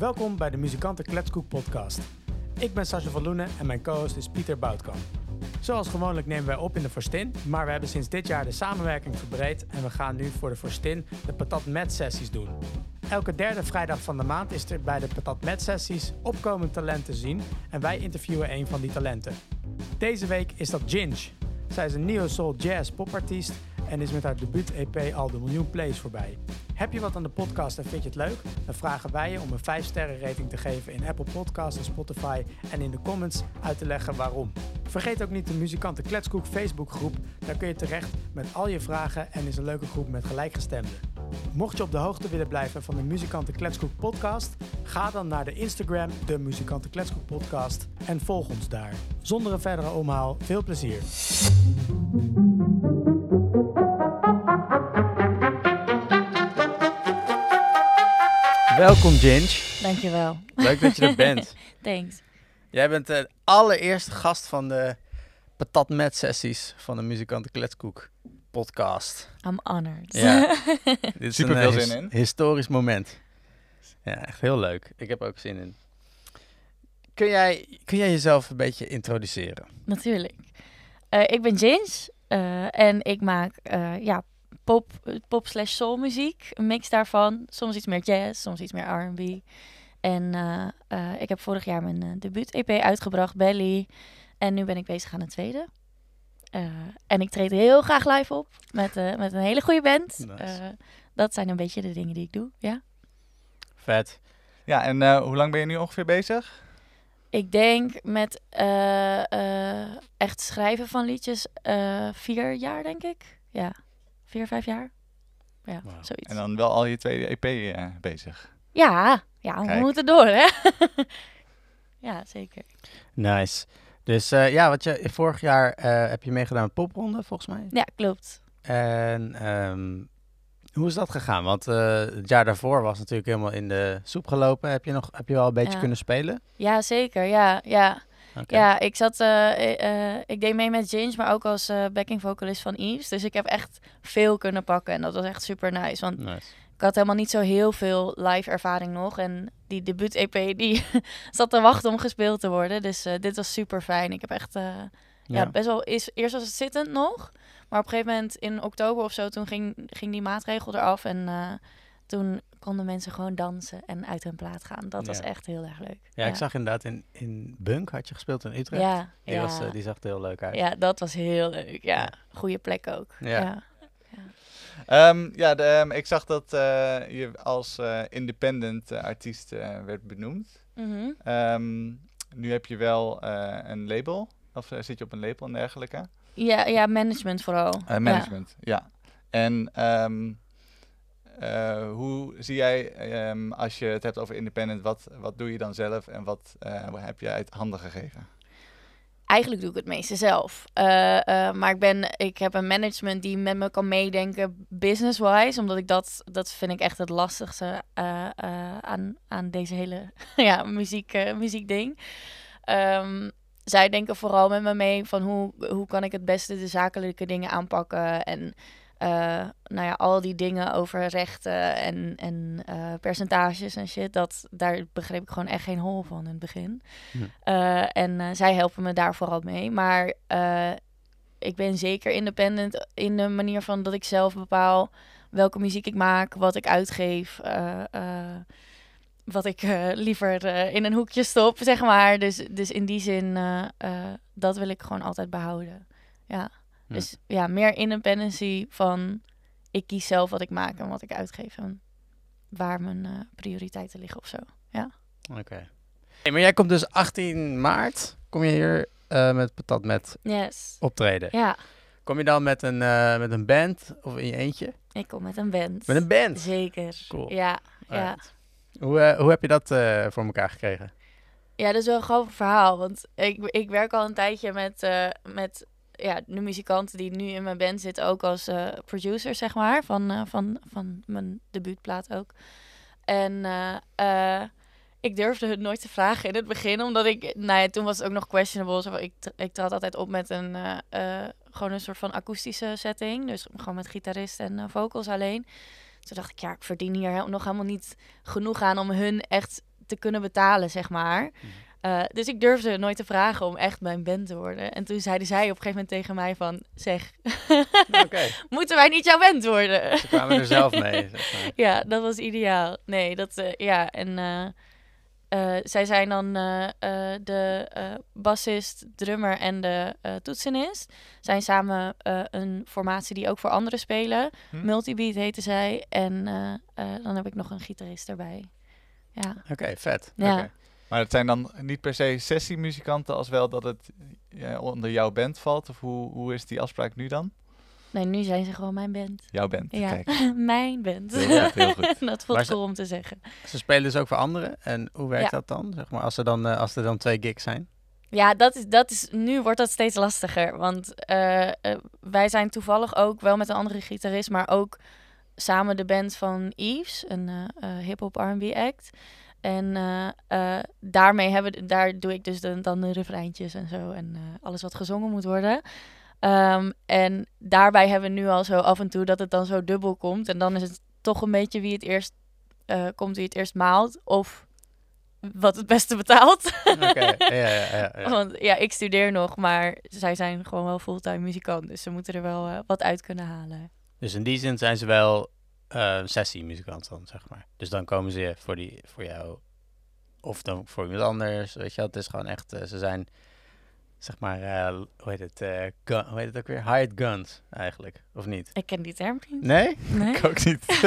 Welkom bij de Muzikanten Kletskoek podcast. Ik ben Sascha van Loenen en mijn co-host is Pieter Boutkamp. Zoals gewoonlijk nemen wij op in de Forstin, maar we hebben sinds dit jaar de samenwerking verbreed en we gaan nu voor de Forstin de Patat Met sessies doen. Elke derde vrijdag van de maand is er bij de Patat Met sessies opkomend talent te zien en wij interviewen een van die talenten. Deze week is dat Ginge. Zij is een neo-soul jazz popartiest en is met haar debuut-EP al de miljoen plays voorbij. Heb je wat aan de podcast en vind je het leuk? Dan vragen wij je om een 5 sterren rating te geven in Apple Podcasts en Spotify en in de comments uit te leggen waarom. Vergeet ook niet de Muzikanten Kletskoek Facebookgroep. Daar kun je terecht met al je vragen en is een leuke groep met gelijkgestemden. Mocht je op de hoogte willen blijven van de Muzikanten Kletskoek podcast, ga dan naar de Instagram, de Muzikanten Kletskoek podcast en volg ons daar. Zonder een verdere omhaal, veel plezier. Welkom Ginge. Dankjewel. Leuk dat je er bent. Thanks. Jij bent de allereerste gast van de Patat Met sessies van de Muzikanten Kletskoek podcast. I'm honored. Ja. Dit is Super een veel zin in. historisch moment. Ja, echt heel leuk. Ik heb ook zin in. Kun jij, kun jij jezelf een beetje introduceren? Natuurlijk. Eh, ik ben Jins eh, en ik maak eh, ja, pop, pop slash soul muziek. Een mix daarvan. Soms iets meer jazz, soms iets meer R&B. En eh, eh, ik heb vorig jaar mijn eh, debuut-EP uitgebracht, Belly. En nu ben ik bezig aan een tweede. En ik treed heel graag live op met, met een hele goede band. Nice. Dat zijn een beetje de dingen die ik doe, ja. Vet. Ja, en hoe lang ben je nu ongeveer bezig? Ik denk met echt schrijven van liedjes vier jaar, denk ik. Ja, vier, vijf jaar. Ja, zoiets. En dan wel al je tweede EP eh, bezig. Ja, ja, we moeten door, hè? ja, zeker. Nice. Dus eh, ja, wat je, vorig jaar eh, heb je meegedaan met popronde, volgens mij. Ja, klopt. En ehm, hoe is dat gegaan? Want eh, het jaar daarvoor was natuurlijk helemaal in de soep gelopen. Heb je, nog, heb je wel een beetje Ja. kunnen spelen? Ja, zeker. Ja, ja. Ja, ik zat, eh, eh, eh, ik deed mee met Ginge, maar ook als eh, backing vocalist van Eves. Dus ik heb echt veel kunnen pakken en dat was echt super nice. Want Nice. ik had helemaal niet zo heel veel live ervaring nog. En die debuut-EP, die zat te wachten om gespeeld te worden. Dus dit was super fijn. Ik heb echt, eh, ja. best wel, is, eerst was het zittend nog. Maar op een gegeven moment in oktober of zo, toen ging, ging die maatregel eraf. En toen konden mensen gewoon dansen en uit hun plaat gaan. Dat was echt heel erg leuk. Ja, ik zag inderdaad in, in Bunk had je gespeeld in Utrecht. Ja, Die, ja. was, eh, die zag er heel leuk uit. ja, dat was heel leuk. Ja, Ja. goede plek ook. Ja. Ja. Ehm, ja, de, ehm, ik zag dat eh, je als eh, independent artiest eh, werd benoemd. Mhm. Ehm, nu heb je wel eh, een label. Of zit je op een label en dergelijke? ja, ja, management vooral. Management, ja. En eh, hoe zie jij, ehm, als je het hebt over independent, wat, wat doe je dan zelf en wat eh, heb je uit handen gegeven? Eigenlijk doe ik het meeste zelf. Eh, maar ik, ben, ik heb een management die met me kan meedenken business-wise. Omdat ik dat, dat vind ik echt het lastigste aan, aan deze hele ja, muziek, muziekding. Ehm, zij denken vooral met me mee van hoe, hoe kan ik het beste de zakelijke dingen aanpakken. En eh, nou ja, al die dingen over rechten en, en eh, percentages en shit. Dat, daar begreep ik gewoon echt geen hol van in het begin. Eh, en zij helpen me daar vooral mee. Maar ik ben zeker independent in de manier van dat ik zelf bepaal welke muziek ik maak, wat ik uitgeef. wat ik liever in een hoekje stop, zeg maar. Dus, dus in die zin, dat wil ik gewoon altijd behouden. Ja. Hm. Dus ja, meer independency van ik kies zelf wat ik maak en wat ik uitgeef. En waar mijn eh, prioriteiten liggen of zo. Oké. Hey, maar jij komt dus 18 maart, kom je hier eh, met Patat met Yes. optreden. Ja, Kom je dan met een, eh, met een band of in je eentje? ik kom met een band. Met een band? Zeker. Cool. Ja, ja. Hoe, hoe heb je dat voor elkaar gekregen? ja, dat is wel een grappig verhaal. Want ik, ik werk al een tijdje met, met ja, de muzikanten die nu in mijn band zitten. Ook als eh, producer, zeg maar. Van, eh, van, van mijn debuutplaat ook. En eh, ik durfde het nooit te vragen in het begin. Omdat ik, nou ja, toen was het ook nog questionable. Zo, ik, ik trad altijd op met een, gewoon een soort van akoestische setting. Dus gewoon met gitarist en vocals alleen. Toen dacht ik, ja, ik verdien hier nog helemaal niet genoeg aan om hun echt te kunnen betalen, zeg maar. Mhm. Eh, dus ik durfde nooit te vragen om echt mijn band te worden. En toen zeiden zij op een gegeven moment tegen mij van... Zeg, moeten wij niet jouw band worden? ze kwamen er zelf mee. zeg maar. ja, dat was ideaal. Nee, dat... eh, ja, en... eh, zij zijn dan de bassist, drummer en de toetsenist. Zijn samen een formatie die ook voor anderen spelen. Hm. Multibeat heten zij. En dan heb ik nog een gitarist erbij. Ja. Oké, vet. Ja. Maar het zijn dan niet per se sessiemuzikanten, als wel dat het onder jouw band valt? Of hoe, hoe is die afspraak nu dan? Nee, nu zijn ze gewoon mijn band. Jouw band, Ja, kijk. mijn band. Heel goed, heel goed. dat Maar voelt ze- cool om te zeggen. Ze spelen dus ook voor anderen. En hoe werkt Ja. dat dan? Zeg maar, als, er dan, eh, als er dan twee gigs zijn? Ja, dat is, dat is, nu wordt dat steeds lastiger. Want eh, eh, wij zijn toevallig ook wel met een andere gitarist, maar ook samen de band van Eves, een eh, eh, hip-hop RB act. En eh, eh, daarmee hebben, we- daar doe ik dus de, dan de refreintjes en zo en eh, alles wat gezongen moet worden. Ehm, en daarbij hebben we nu al zo af en toe dat het dan zo dubbel komt. En dan is het toch een beetje wie het eerst eh, komt, wie het eerst maalt. Of wat het beste betaalt. Oké, ja, ja, ja, ja. Want ja, ik studeer nog, maar zij zijn gewoon wel fulltime muzikant. Dus ze moeten er wel wat uit kunnen halen. Dus in die zin zijn ze wel eh sessiemuzikant dan, zeg maar. Dus dan komen ze voor, die, voor jou of dan voor iemand anders. Weet je wel, het is gewoon echt, eh, ze zijn, zeg maar, eh, hoe heet het, eh, gun, hoe heet het ook weer? Hired guns, eigenlijk, of niet? Ik ken die term niet. Nee? Nee? Ik ook niet.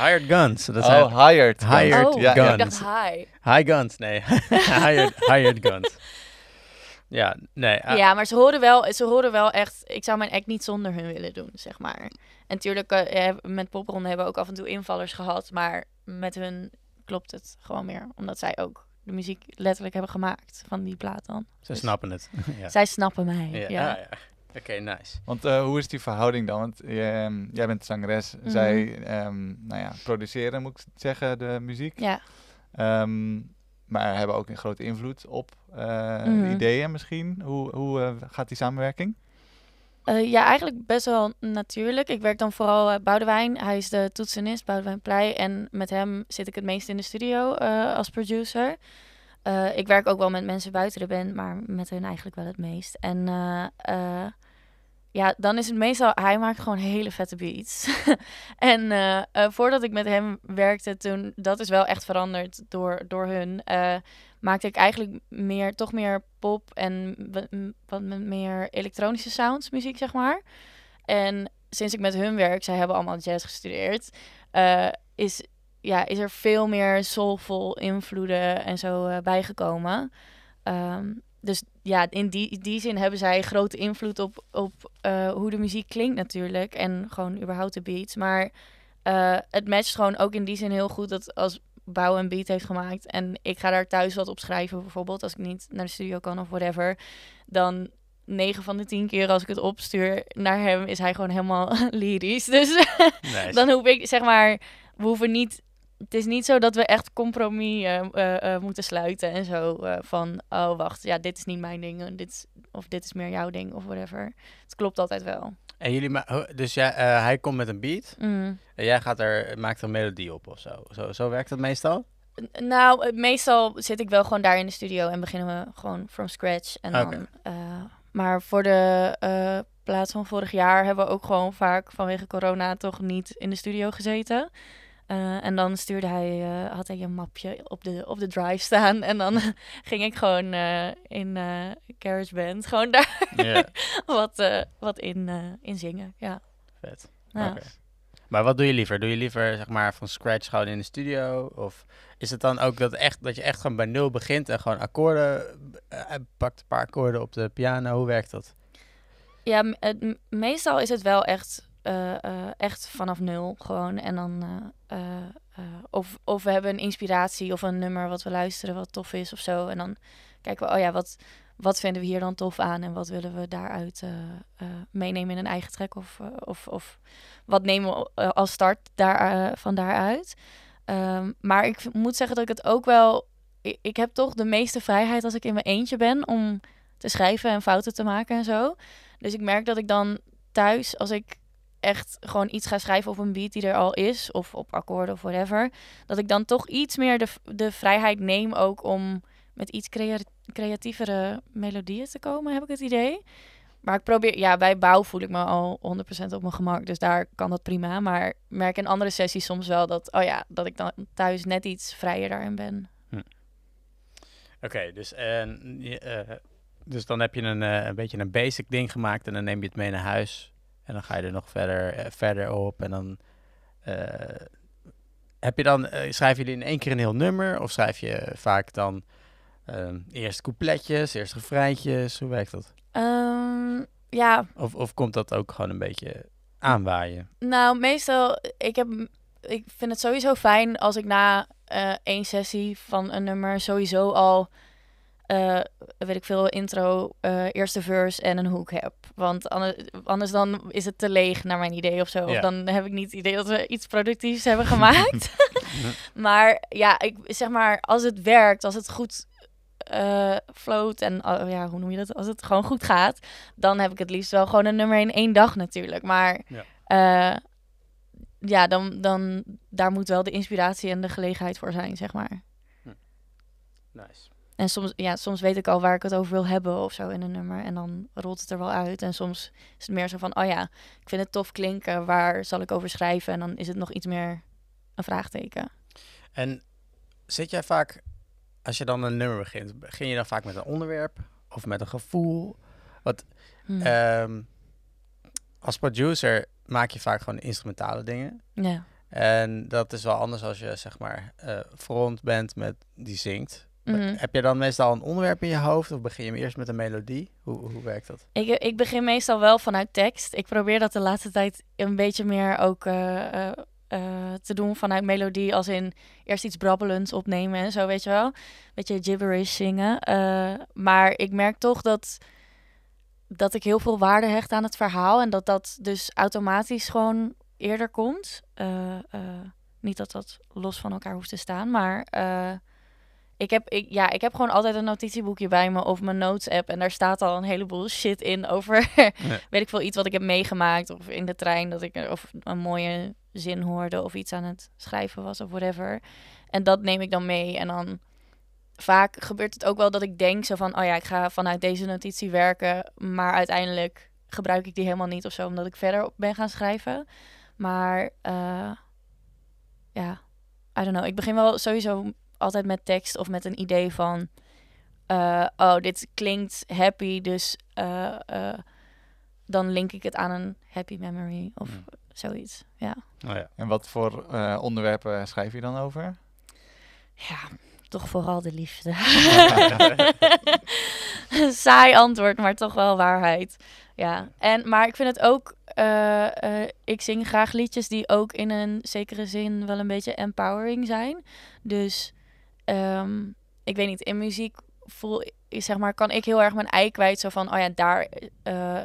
Hired guns, dat zijn oh, hired. guns. Hired oh, ja, ja. ik dacht guns. hi. high guns, nee. hired, hired guns. Ja, nee. ah, Ja, maar ze horen, wel, ze horen wel echt... Ik zou mijn act niet zonder hun willen doen, zeg maar. En natuurlijk, eh, met popronde hebben we ook af en toe invallers gehad. Maar met hun klopt het gewoon meer. Omdat zij ook de muziek letterlijk hebben gemaakt van die plaat dan. Ze Dus snappen het. ja. Zij snappen mij, Ja, ja. ja. ja. Oké, nice. Want eh, hoe is die verhouding dan? Want ehm, jij bent zangeres, Mhm. zij ehm, nou ja, produceren, moet ik zeggen, de muziek. Ja. Ehm, maar hebben ook een grote invloed op eh, Mhm. ideeën misschien. Hoe, hoe eh, gaat die samenwerking? Eh, ja, eigenlijk best wel natuurlijk. Ik werk dan vooral Boudewijn. Hij is de toetsenist, Boudewijn Pleij. En met hem zit ik het meest in de studio als producer. Ik werk ook wel met mensen buiten de band, maar met hun eigenlijk wel het meest. En ja, dan is het meestal... Hij maakt gewoon hele vette beats. en eh, eh, voordat ik met hem werkte, toen... Dat is wel echt veranderd door, door hun. eh, maakte ik eigenlijk meer, toch meer pop en wat, meer elektronische sounds muziek, zeg maar. En sinds ik met hun werk, zij hebben allemaal jazz gestudeerd, is, ja, is er veel meer soulful invloeden en zo bijgekomen. Ehm, dus ja, in die, die zin hebben zij grote invloed op, op eh, hoe de muziek klinkt natuurlijk. En gewoon überhaupt de beats. Maar eh, het matcht gewoon ook in die zin heel goed dat als Bouw een beat heeft gemaakt en ik ga daar thuis wat op schrijven, bijvoorbeeld als ik niet naar de studio kan of whatever, dan 9 van de 10 keer als ik het opstuur naar hem, is hij gewoon helemaal lyrisch. Dus Nice. dan hoef ik, zeg maar, we hoeven niet. Het is niet zo dat we echt compromis eh, eh, eh, moeten sluiten en zo. van, oh wacht, ja, dit is niet mijn ding. Dit is, of dit is meer jouw ding of whatever. Het klopt altijd wel. En jullie ma- dus jij, hij komt met een beat Mm. en jij gaat er, maakt er een melodie op of zo. Zo, zo werkt dat meestal? N- Nou, meestal zit ik wel gewoon daar in de studio en beginnen we gewoon from scratch. En dan, maar voor de plaats van vorig jaar hebben we ook gewoon vaak vanwege corona toch niet in de studio gezeten. Eh, en dan stuurde hij, eh, had hij een mapje op de, op de drive staan. En dan ging ik gewoon eh, in eh GarageBand gewoon daar wat, wat in, in zingen. Ja. vet. Ja. Maar wat doe je liever? Doe je liever zeg maar van scratch gewoon in de studio? Of is het dan ook dat, echt, dat je echt gewoon bij nul begint en gewoon akkoorden, pakt een paar akkoorden op de piano? Hoe werkt dat? Ja, het, meestal is het wel echt, eh, eh, echt vanaf nul gewoon. En dan, eh, of, of we hebben een inspiratie of een nummer wat we luisteren wat tof is of zo. En dan kijken we, oh ja, wat, wat vinden we hier dan tof aan en wat willen we daaruit meenemen in een eigen track of, of, of wat nemen we als start daar, van daaruit. Ehm, maar ik moet zeggen dat ik het ook wel, ik, ik heb toch de meeste vrijheid als ik in mijn eentje ben om te schrijven en fouten te maken en zo. Dus ik merk dat ik dan thuis, als ik echt gewoon iets ga schrijven op een beat die er al is, of op akkoorden of whatever, dat ik dan toch iets meer de, de vrijheid neem ook om met iets crea creatievere melodieën te komen, heb ik het idee. Maar ik probeer, ja, bij bouw voel ik me al 100% op mijn gemak, dus daar kan dat prima. Maar merk in andere sessies soms wel dat, oh ja, dat ik dan thuis net iets vrijer daarin ben. Oké, dus, eh, dus dan heb je een, eh, een beetje een basic ding gemaakt en dan neem je het mee naar huis. En dan ga je er nog verder, eh, verder op en dan... eh, heb je dan, eh, schrijven jullie in één keer een heel nummer? Of schrijf je vaak dan ehm, eerst coupletjes, eerst refreintjes? Hoe werkt dat? Ehm, ja, Of, of komt dat ook gewoon een beetje aanwaaien? Nou, meestal, ik, heb, ik vind het sowieso fijn als ik na één sessie van een nummer sowieso al, eh, weet ik veel, intro, eh, eerste verse en een hook heb. Want anders, anders dan is het te leeg naar mijn idee of zo. Ja. Of dan heb ik niet het idee dat we iets productiefs hebben gemaakt. maar ja, ik zeg maar, als het werkt, als het goed eh float en oh, ja, hoe noem je dat? Als het gewoon goed gaat, dan heb ik het liefst wel gewoon een nummer in één dag natuurlijk. Maar Ja. ja, ja dan, dan daar moet wel de inspiratie en de gelegenheid voor zijn, zeg maar. Nice. En soms, ja, soms weet ik al waar ik het over wil hebben of zo in een nummer. En dan rolt het er wel uit. En soms is het meer zo van, oh ja, ik vind het tof klinken. Waar zal ik over schrijven? En dan is het nog iets meer een vraagteken. En zit jij vaak, als je dan een nummer begint, begin je dan vaak met een onderwerp of met een gevoel? Hm. Ehm, als producer maak je vaak gewoon instrumentale dingen. ja. En dat is wel anders als je zeg maar eh, front bent met die zingt. Mhm. Heb je dan meestal een onderwerp in je hoofd of begin je eerst met een melodie? Hoe, hoe werkt dat? Ik, ik begin meestal wel vanuit tekst. Ik probeer dat de laatste tijd een beetje meer ook eh, eh, eh, te doen vanuit melodie. Als in eerst iets brabbelends opnemen en zo, weet je wel. Beetje gibberish zingen. Maar ik merk toch dat, dat ik heel veel waarde hecht aan het verhaal. En dat dat dus automatisch gewoon eerder komt. Niet dat dat los van elkaar hoeft te staan, maar... ik heb, ik, ja, ik heb gewoon altijd een notitieboekje bij me of mijn notes app. En daar staat al een heleboel shit in over, weet ik veel, iets wat ik heb meegemaakt. Of in de trein dat ik er- of een mooie zin hoorde of iets aan het schrijven was of whatever. En dat neem ik dan mee. En dan vaak gebeurt het ook wel dat ik denk zo van, oh ja, ik ga vanuit deze notitie werken. Maar uiteindelijk gebruik ik die helemaal niet of zo, omdat ik verder op ben gaan schrijven. Maar eh, ja, I don't know. Ik begin wel sowieso altijd met tekst of met een idee van... eh, oh, dit klinkt happy, dus eh, eh, dan link ik het aan een happy memory of Hmm. zoiets. Ja. Oh ja. En wat voor eh, onderwerpen schrijf je dan over? ja, toch vooral de liefde. Saai antwoord, maar toch wel waarheid. Ja, en, maar ik vind het ook... eh, eh, ik zing graag liedjes die ook in een zekere zin wel een beetje empowering zijn. Dus ehm, ik weet niet, in muziek voel zeg maar, kan ik heel erg mijn ei kwijt. Zo van, oh ja, daar... eh,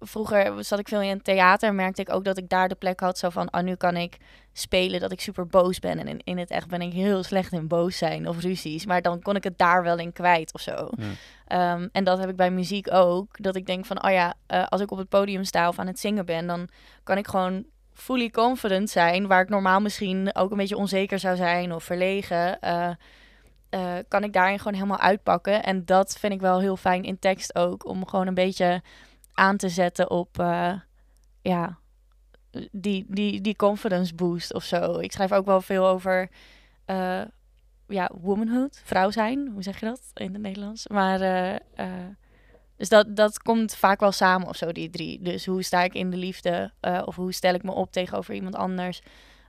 vroeger zat ik veel in een theater, merkte ik ook dat ik daar de plek had. Zo van, oh, nu kan ik spelen dat ik super boos ben. En in, in het echt ben ik heel slecht in boos zijn of ruzies. Maar dan kon ik het daar wel in kwijt of zo. Ehm, en dat heb ik bij muziek ook. Dat ik denk van, oh ja, eh, als ik op het podium sta of aan het zingen ben, dan kan ik gewoon fully confident zijn. Waar ik normaal misschien ook een beetje onzeker zou zijn of verlegen. eh, eh, kan ik daarin gewoon helemaal uitpakken. En dat vind ik wel heel fijn in tekst ook. Om gewoon een beetje aan te zetten op, eh, ja, die, die, die confidence boost of zo. Ik schrijf ook wel veel over, ja, womanhood, vrouw zijn. Hoe zeg je dat in het Nederlands? Maar, dus dat, dat komt vaak wel samen of zo, die drie. Dus hoe sta ik in de liefde? eh, of hoe stel ik me op tegenover iemand anders?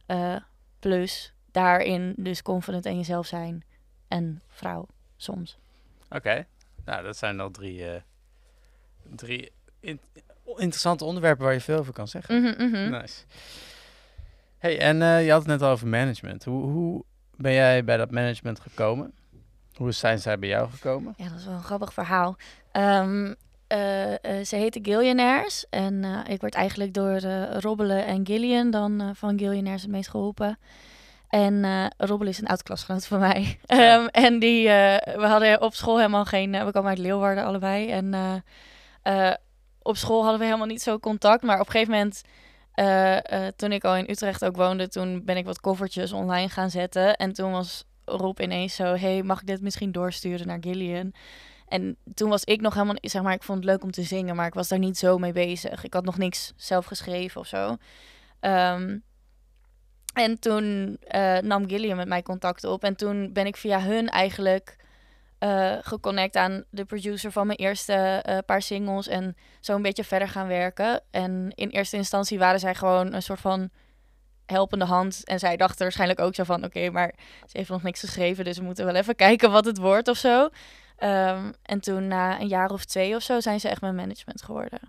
Eh, plus daarin dus confident in jezelf zijn. En vrouw, soms. Oké, nou dat zijn al drie, eh, drie in- interessante onderwerpen waar je veel over kan zeggen. Mhm, mhm. Nice. Hey, en je had het net al over management. Hoe, hoe ben jij bij dat management gekomen? Hoe zijn zij bij jou gekomen? Ja, dat is wel een grappig verhaal. Ehm, eh, eh, ze heette Gillionaires. En eh, ik werd eigenlijk door Robbelen en Gillian dan van Gillionaires het meest geholpen. En Robbelen is een oud klasgenoot van mij. Ehm, en die, we hadden op school helemaal geen... we komen uit Leeuwarden allebei. En op school hadden we helemaal niet zo contact. Maar op een gegeven moment toen ik al in Utrecht ook woonde, toen ben ik wat koffertjes online gaan zetten. En toen was Rob ineens zo, hey, mag ik dit misschien doorsturen naar Gillian? En toen was ik nog helemaal, zeg maar, ik vond het leuk om te zingen, maar ik was daar niet zo mee bezig. Ik had nog niks zelf geschreven of zo. Ehm, en toen eh, nam Gillian met mij contact op. En toen ben ik via hun eigenlijk eh, geconnect aan de producer van mijn eerste eh, paar singles. En zo een beetje verder gaan werken. En in eerste instantie waren zij gewoon een soort van helpende hand. En zij dachten waarschijnlijk ook zo van... oké, maar ze heeft nog niks geschreven... dus we moeten wel even kijken wat het wordt of zo. Ehm, en toen na een jaar of twee of zo... zijn ze echt mijn management geworden.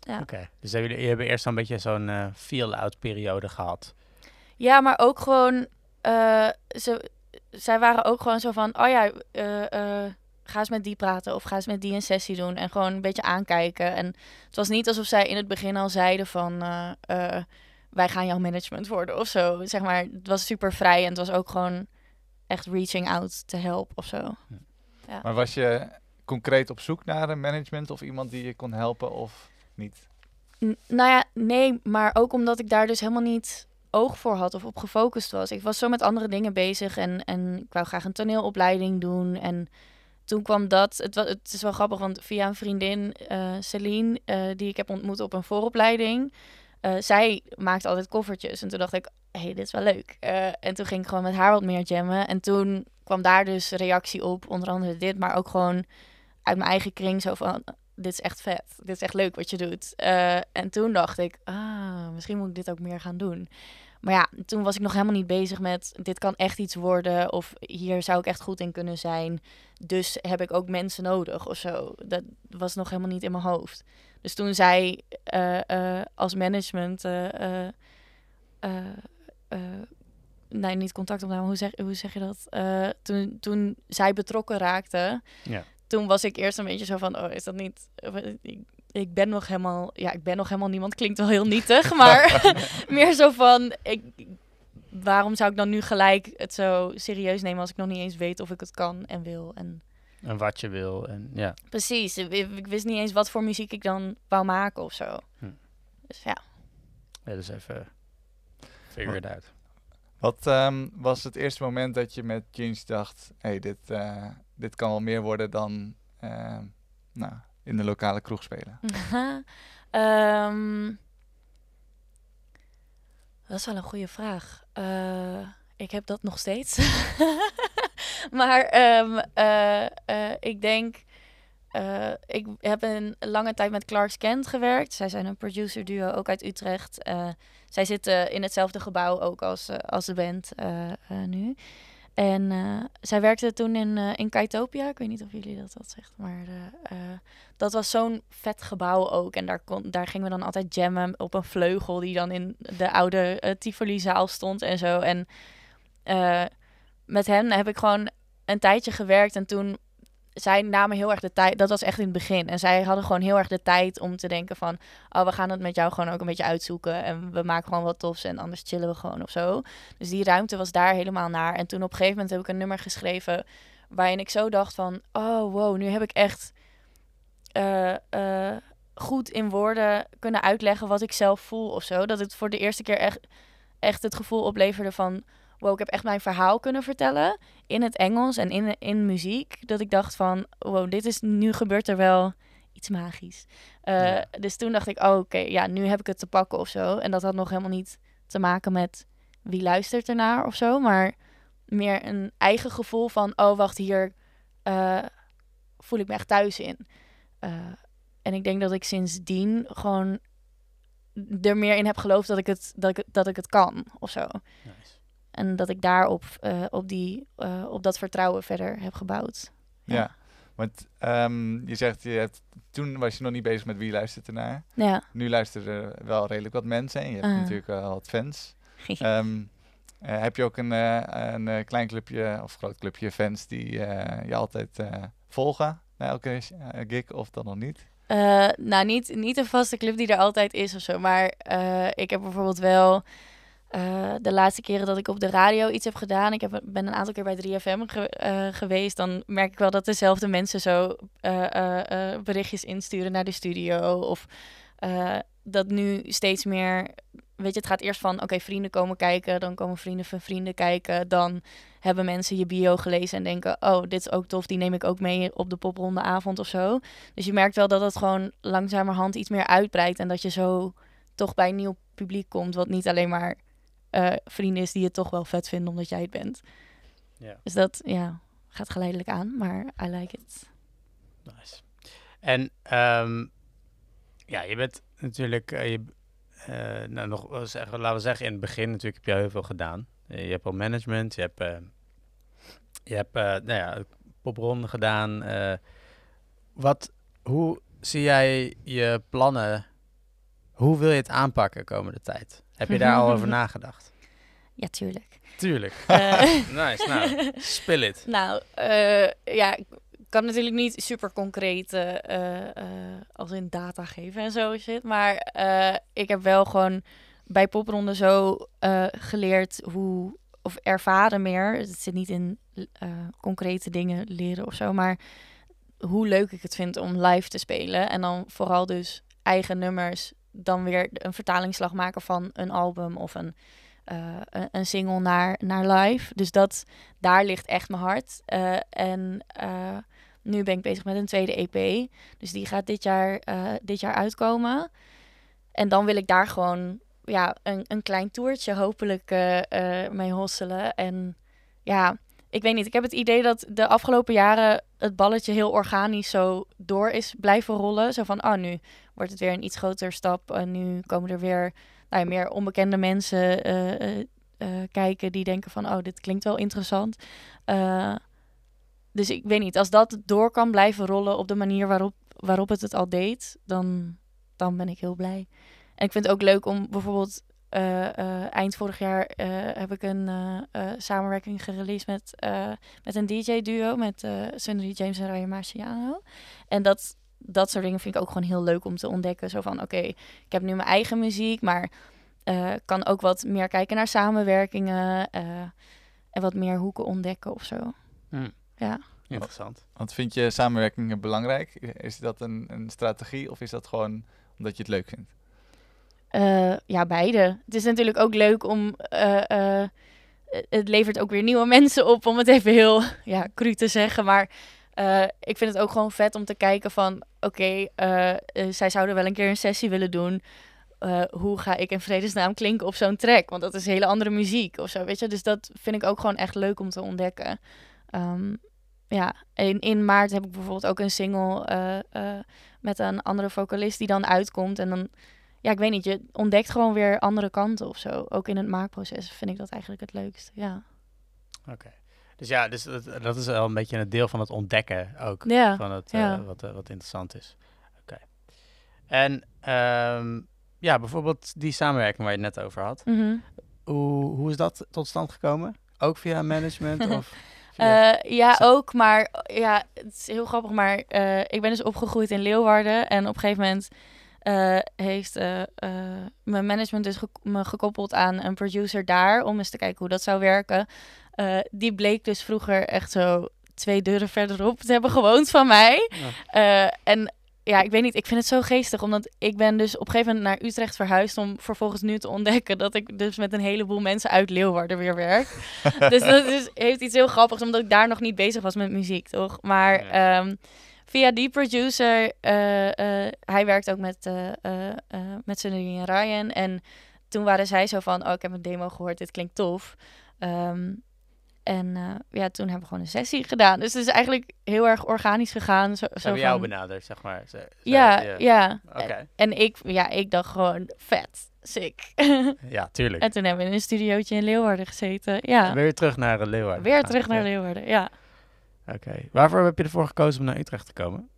Ja. Oké, dus hebben jullie, hebben eerst een beetje zo'n eh, feel-out periode gehad. Ja, maar ook gewoon... eh, ze, zij waren ook gewoon zo van... oh ja, eh, ga eens met die praten... of ga eens met die een sessie doen... en gewoon een beetje aankijken. En het was niet alsof zij in het begin al zeiden van... wij gaan jouw management worden of zo. Zeg maar, het was super vrij... en het was ook gewoon echt reaching out te help of zo. Maar was je concreet op zoek naar een management of iemand die je kon helpen of niet? N- nou ja, nee, maar ook omdat ik daar dus helemaal niet oog voor had of op gefocust was. Ik was zo met andere dingen bezig en, en ik wou graag een toneelopleiding doen. En toen kwam dat, het, wa- het is wel grappig, want via een vriendin, eh Celine, eh, die ik heb ontmoet op een vooropleiding, eh, zij maakte altijd koffertjes. En toen dacht ik, hé, hey, dit is wel leuk. Eh, en toen ging ik gewoon met haar wat meer jammen. En toen kwam daar dus reactie op, onder andere dit, maar ook gewoon uit mijn eigen kring zo van, dit is echt vet. Dit is echt leuk wat je doet. Eh, en toen dacht ik, ah, misschien moet ik dit ook meer gaan doen. Maar ja, toen was ik nog helemaal niet bezig met, dit kan echt iets worden. Of hier zou ik echt goed in kunnen zijn. Dus heb ik ook mensen nodig of zo. Dat was nog helemaal niet in mijn hoofd. Dus toen zij eh, eh, als management... eh, nee, niet contact opname. Hoe zeg, hoe zeg je dat? Toen, toen zij betrokken raakte, Ja. toen was ik eerst een beetje zo van, oh, is dat niet... Ik, ik ben nog helemaal... Ja, ik ben nog helemaal niemand. Klinkt wel heel nietig, maar meer zo van... Ik, waarom zou ik dan nu gelijk het zo serieus nemen als ik nog niet eens weet of ik het kan en wil? En En wat je wil. En ja, precies, ik, wist niet eens wat voor muziek ik dan wou maken of zo. Hm. Dus ja. ja dus even figure it out. Wat ehm, was het eerste moment dat je met Jeans dacht, hé, hey, dit, eh, dit kan wel meer worden dan eh, nou, in de lokale kroeg spelen? Ehm, dat is wel een goede vraag. Eh, ik heb dat nog steeds. maar ehm, eh, eh, ik denk. eh, ik heb een lange tijd met Clarks Kent gewerkt. Zij zijn een producer duo, ook uit Utrecht. Zij zitten in hetzelfde gebouw ook als, als de band nu. En zij werkte toen in, eh in Kaitopia. Ik weet niet of jullie dat wat zegt, maar dat was zo'n vet gebouw ook. En daar, kon, daar gingen we dan altijd jammen op een vleugel die dan in de oude Tivoli-zaal stond en zo. En met hen heb ik gewoon een tijdje gewerkt en toen... Zij namen heel erg de tijd, dat was echt in het begin. En zij hadden gewoon heel erg de tijd om te denken van... Oh, we gaan het met jou gewoon ook een beetje uitzoeken. En we maken gewoon wat tofs en anders chillen we gewoon of zo. Dus die ruimte was daar helemaal naar. En toen op een gegeven moment heb ik een nummer geschreven... waarin ik zo dacht van... Oh, wow, nu heb ik echt eh, eh, goed in woorden kunnen uitleggen wat ik zelf voel of zo. Dat het voor de eerste keer echt, echt het gevoel opleverde van... Wow, ik heb echt mijn verhaal kunnen vertellen in het Engels en in, in muziek. Dat ik dacht van, wow, dit is, nu gebeurt er wel iets magisch. Eh, Ja. Dus toen dacht ik, oh, oké, ja, nu heb ik het te pakken of zo. En dat had nog helemaal niet te maken met wie luistert ernaar of zo. Maar meer een eigen gevoel van, oh, wacht, hier eh, voel ik me echt thuis in. Eh, en ik denk dat ik sindsdien gewoon er meer in heb geloofd dat ik het, dat ik, dat ik het kan of zo. Nice. En dat ik daarop eh, op, die, eh, op dat vertrouwen verder heb gebouwd. Ja. Ja. Want ehm, je zegt, je hebt, toen was je nog niet bezig met wie luistert ernaar. Ja. Nu luisteren er wel redelijk wat mensen en je hebt Ah. natuurlijk wel wat fans. Eh, heb je ook een, een klein clubje of groot clubje fans die je altijd volgen na elke gig of dan nog niet? Nou, niet, niet een vaste club die er altijd is of zo. Maar ik heb bijvoorbeeld wel eh, de laatste keren dat ik op de radio iets heb gedaan. Ik heb, ben een aantal keer bij 3FM ge- eh, geweest. Dan merk ik wel dat dezelfde mensen zo eh, berichtjes insturen naar de studio. Of dat nu steeds meer, weet je, het gaat eerst van, oké, vrienden komen kijken, dan komen vrienden van vrienden kijken, dan hebben mensen je bio gelezen en denken, oh, dit is ook tof, die neem ik ook mee op de popronde avond of zo. Dus je merkt wel dat het gewoon langzamerhand iets meer uitbreidt en dat je zo toch bij een nieuw publiek komt, wat niet alleen maar eh, vrienden is die het toch wel vet vinden omdat jij het bent. Ja. Dus dat, ja, gaat geleidelijk aan, maar I like it. Nice. En ehm, ja, je bent natuurlijk, eh, je, eh, nou nog zeggen, laten we zeggen, in het begin natuurlijk heb je heel veel gedaan. Je hebt al management, je hebt, je hebt nou ja, popronde gedaan. wat, hoe zie jij je plannen? Hoe wil je het aanpakken komende tijd? Heb je daar al over nagedacht? Ja, tuurlijk. Tuurlijk. Eh, nice, nou, spill it. Nou, eh, ja, ik kan natuurlijk niet super concreet eh, als in data geven en zo shit. Maar ik heb wel gewoon bij popronde zo geleerd hoe, of ervaren meer. Het zit niet in concrete dingen leren of zo, maar hoe leuk ik het vind om live te spelen. En dan vooral dus eigen nummers, dan weer een vertalingsslag maken van een album of een, eh, een, een single naar, naar live. Dus dat, daar ligt echt mijn hart. Eh, en eh, nu ben ik bezig met een tweede EP. Dus die gaat dit jaar, dit jaar uitkomen. En dan wil ik daar gewoon ja, een, een klein toertje hopelijk mee hosselen. En ja, ik weet niet. Ik heb het idee dat de afgelopen jaren het balletje heel organisch zo door is blijven rollen. Zo van, oh, nu wordt het weer een iets groter stap. En nu komen er weer nou meer onbekende mensen eh, eh, eh, kijken die denken van, oh, dit klinkt wel interessant. Dus ik weet niet, als dat door kan blijven rollen op de manier waarop, waarop het het al deed, dan, dan ben ik heel blij. En ik vind het ook leuk om bijvoorbeeld eh, eh, eind vorig jaar eh, heb ik een eh, eh, samenwerking gereleased met, eh, met een DJ-duo met uh, Sundry James en Ryan Marciano. En dat, dat soort dingen vind ik ook gewoon heel leuk om te ontdekken. Zo van, oké, ik heb nu mijn eigen muziek, maar eh, kan ook wat meer kijken naar samenwerkingen eh, en wat meer hoeken ontdekken of zo. Hm. Ja. Interessant. Want vind je samenwerkingen belangrijk? Is dat een, een strategie of is dat gewoon omdat je het leuk vindt? Eh, ja, beide. Het is natuurlijk ook leuk om. eh, eh, het levert ook weer nieuwe mensen op, om het even heel ja, cru te zeggen. Maar ik vind het ook gewoon vet om te kijken van... Oké, zij zouden wel een keer een sessie willen doen. Hoe ga ik in vredesnaam klinken op zo'n track? Want dat is hele andere muziek of zo, weet je? Dus dat vind ik ook gewoon echt leuk om te ontdekken. Ehm, ja, in, in maart heb ik bijvoorbeeld ook een single met een andere vocalist die dan uitkomt. En dan ja, ik weet niet, je ontdekt gewoon weer andere kanten of zo. Ook in het maakproces vind ik dat eigenlijk het leukste. Ja, Oké. Dus ja, dus dat, dat is wel een beetje een deel van het ontdekken ook. ja. Van het, ja. eh, wat, eh, wat interessant is. Oké. En ehm, ja, bijvoorbeeld die samenwerking waar je het net over had. Mhm. Hoe, hoe is dat tot stand gekomen? Ook via management? of. Eh, ja, ook, maar ja, het is heel grappig. Maar ik ben dus opgegroeid in Leeuwarden. En op een gegeven moment eh, heeft eh, eh, mijn management dus gek- me gekoppeld aan een producer daar. Om eens te kijken hoe dat zou werken. Die bleek dus vroeger echt zo twee deuren verderop te hebben gewoond van mij. En ja, ik weet niet, ik vind het zo geestig. Omdat ik ben dus op een gegeven moment naar Utrecht verhuisd... om vervolgens nu te ontdekken dat ik dus met een heleboel mensen uit Leeuwarden weer werk. dus dat is, heeft iets heel grappigs, omdat ik daar nog niet bezig was met muziek, toch? Maar Ja. ehm, via die producer, eh, eh, hij werkt ook met, eh met Sunny en Ryan. En toen waren zij zo van, oh, ik heb een demo gehoord, dit klinkt tof. Ehm, en ja, toen hebben we gewoon een sessie gedaan. Dus het is eigenlijk heel erg organisch gegaan. Zo, zo hebben jou van- benaderd, zeg maar. Ja, ja. Oké. En ik, ja, ik dacht gewoon, vet, sick. Ja, tuurlijk. en toen hebben we in een studiootje in Leeuwarden gezeten. Ja, Weer terug naar Leeuwarden. weer terug naar Ja. Leeuwarden, ja. Oké. Waarvoor heb je ervoor gekozen om naar Utrecht te komen?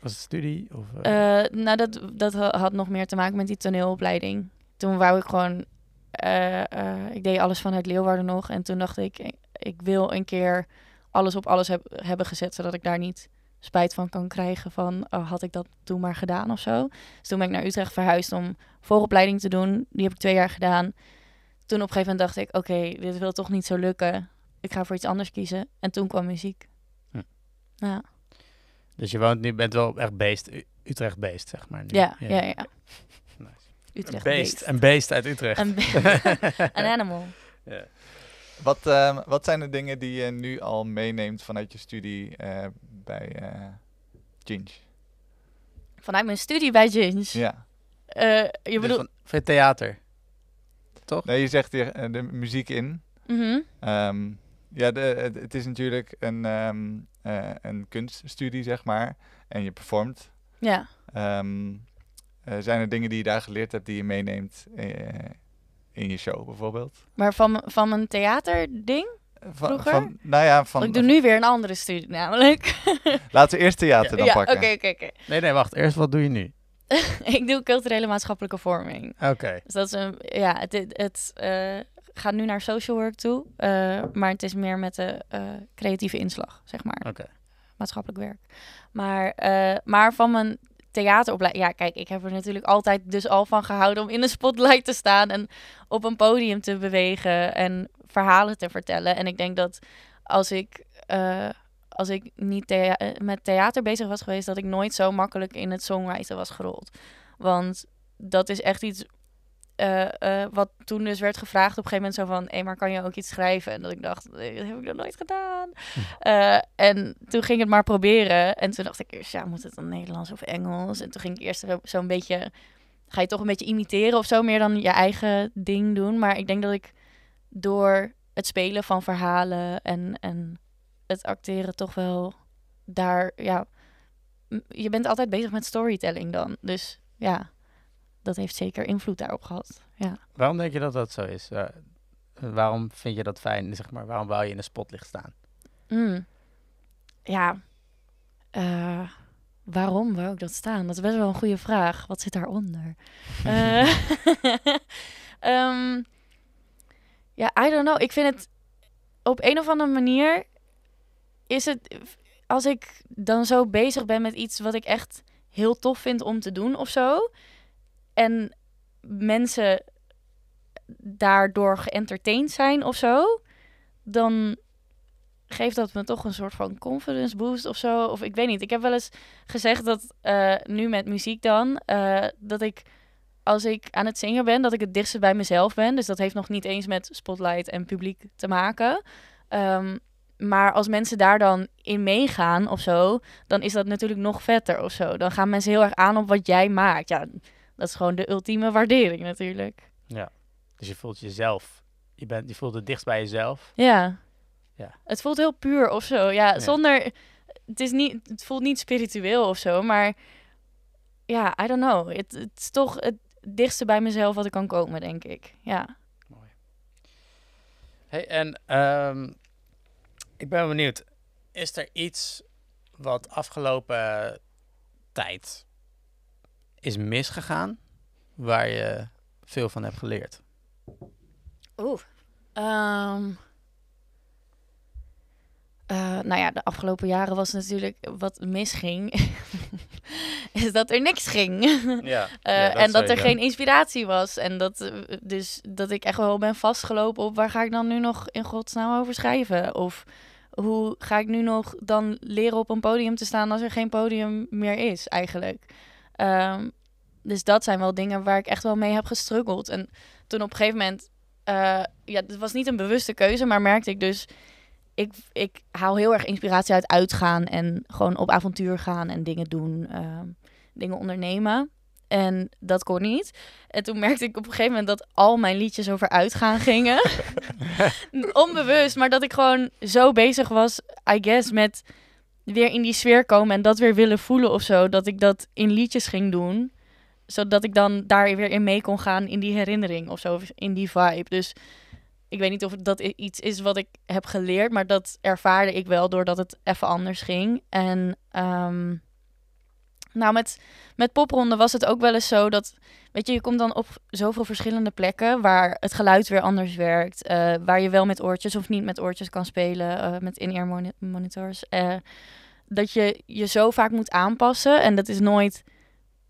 Was het studie? Of, eh, Eh, nou, dat, dat ha- had nog meer te maken met die toneelopleiding. Toen wou ik gewoon... eh, ik deed alles vanuit Leeuwarden nog. En toen dacht ik, ik, wil een keer alles op alles heb, hebben gezet... zodat ik daar niet spijt van kan krijgen van... Oh, had ik dat toen maar gedaan of zo. Dus toen ben ik naar Utrecht verhuisd om vooropleiding te doen. Die heb ik twee jaar gedaan. Toen op een gegeven moment dacht ik... Oké, dit wil toch niet zo lukken. Ik ga voor iets anders kiezen. En toen kwam muziek. Ja. Dus je woont nu, bent wel echt based Utrecht beest, zeg maar. nu. Ja, ja, ja. Nice. Utrecht Een beest, een beest uit Utrecht. Een, be- een animal. Ja. Wat, ehm, wat zijn de dingen die je nu al meeneemt vanuit je studie eh, bij eh Ginge? Vanuit mijn studie bij Ginge. Ja. Eh, je Dus bedoelt... van, van het theater. Toch? Nee, je zegt hier de muziek in. Mhm. Ehm, ja, de, het, het is natuurlijk een, ehm, eh, een kunststudie, zeg maar. En je performt. Ja. Ehm, eh, zijn er dingen die je daar geleerd hebt die je meeneemt eh, in je show, bijvoorbeeld? Maar van, van mijn theaterding? Van, Vroeger? Van, nou ja, van, Want ik doe nu weer een andere studie namelijk. laten we eerst theater dan ja, pakken. oké, oké, oké. Nee, nee, wacht. Eerst, wat doe je nu? Ik doe culturele maatschappelijke vorming. Oké. Dus dat is een, ja, het, het, het, gaat nu naar social work toe, eh, maar het is meer met de eh, creatieve inslag, zeg maar, maatschappelijk werk. Maar, eh, maar van mijn theateropleiding, ja, kijk, ik heb er natuurlijk altijd dus al van gehouden om in de spotlight te staan en op een podium te bewegen en verhalen te vertellen. En ik denk dat als ik, als ik niet thea- met theater bezig was geweest, dat ik nooit zo makkelijk in het songwriten was gerold. Want dat is echt iets eh, eh, wat toen dus werd gevraagd op een gegeven moment zo van... hé, maar kan je ook iets schrijven? En dat ik dacht, nee, dat heb ik nog nooit gedaan. Eh, en toen ging ik het maar proberen. En toen dacht ik eerst, ja, moet het dan Nederlands of Engels? En toen ging ik eerst zo- zo'n beetje... Ga je toch een beetje imiteren of zo, meer dan je eigen ding doen. Maar ik denk dat ik door het spelen van verhalen en, en het acteren toch wel daar, ja... Je bent altijd bezig met storytelling dan. Dus ja, dat heeft zeker invloed daarop gehad. Ja. Waarom denk je dat dat zo is? Waarom vind je dat fijn? Zeg maar, waarom wou je in de spotlicht staan? Mm. Ja. Eh, waarom wou ik dat staan? Dat is best wel een goede vraag. Wat zit daaronder? Eh, ehm, ja, I don't know. Ik vind het op een of andere manier is het als ik dan zo bezig ben met iets wat ik echt heel tof vind om te doen of zo. En mensen daardoor geëntertained zijn of zo, dan geeft dat me toch een soort van confidence boost of zo. Of ik weet niet. Ik heb wel eens gezegd dat eh, nu met muziek dan, eh, dat ik als ik aan het zingen ben, dat ik het dichtst bij mezelf ben. Dus dat heeft nog niet eens met spotlight en publiek te maken. Ehm, maar als mensen daar dan in meegaan of zo, dan is dat natuurlijk nog vetter of zo. Dan gaan mensen heel erg aan op wat jij maakt. Ja, dat is gewoon de ultieme waardering natuurlijk. Dus je voelt jezelf. Je, bent, je voelt het dichtst bij jezelf. Ja. Ja. Het voelt heel puur of zo. Ja, Ja. zonder... Het, is niet, het voelt niet spiritueel of zo, maar... Ja, I don't know. Het, het is toch het dichtste bij mezelf wat ik kan komen, denk ik. Ja. Hey, en ehm, ik ben benieuwd. Is er iets wat afgelopen tijd is misgegaan, waar je veel van hebt geleerd? Oeh. Ehm, eh, nou ja, de afgelopen jaren was natuurlijk wat misging. is dat er niks ging. Ja. Eh, en dat er geen inspiratie was. En dat, eh, dus dat ik echt wel ben vastgelopen op waar ga ik dan nu nog in godsnaam over schrijven? Of hoe ga ik nu nog dan leren op een podium te staan als er geen podium meer is, eigenlijk? Ehm, dus dat zijn wel dingen waar ik echt wel mee heb gestruggeld. En toen op een gegeven moment, eh, ja, het was niet een bewuste keuze, maar merkte ik dus, ik, ik haal heel erg inspiratie uit uitgaan en gewoon op avontuur gaan en dingen doen, ehm, dingen ondernemen. En dat kon niet. En toen merkte ik op een gegeven moment dat al mijn liedjes over uitgaan gingen. Onbewust, maar dat ik gewoon zo bezig was, I guess, met weer in die sfeer komen en dat weer willen voelen of zo. Dat ik dat in liedjes ging doen. Zodat ik dan daar weer in mee kon gaan in die herinnering of zo, in die vibe. Dus ik weet niet of dat iets is wat ik heb geleerd, maar dat ervaarde ik wel doordat het even anders ging. En ehm, nou, met, met popronden was het ook wel eens zo dat, weet je, je komt dan op zoveel verschillende plekken waar het geluid weer anders werkt, eh, waar je wel met oortjes of niet met oortjes kan spelen, eh, met in-ear moni- monitors. eh, dat je je zo vaak moet aanpassen en dat is nooit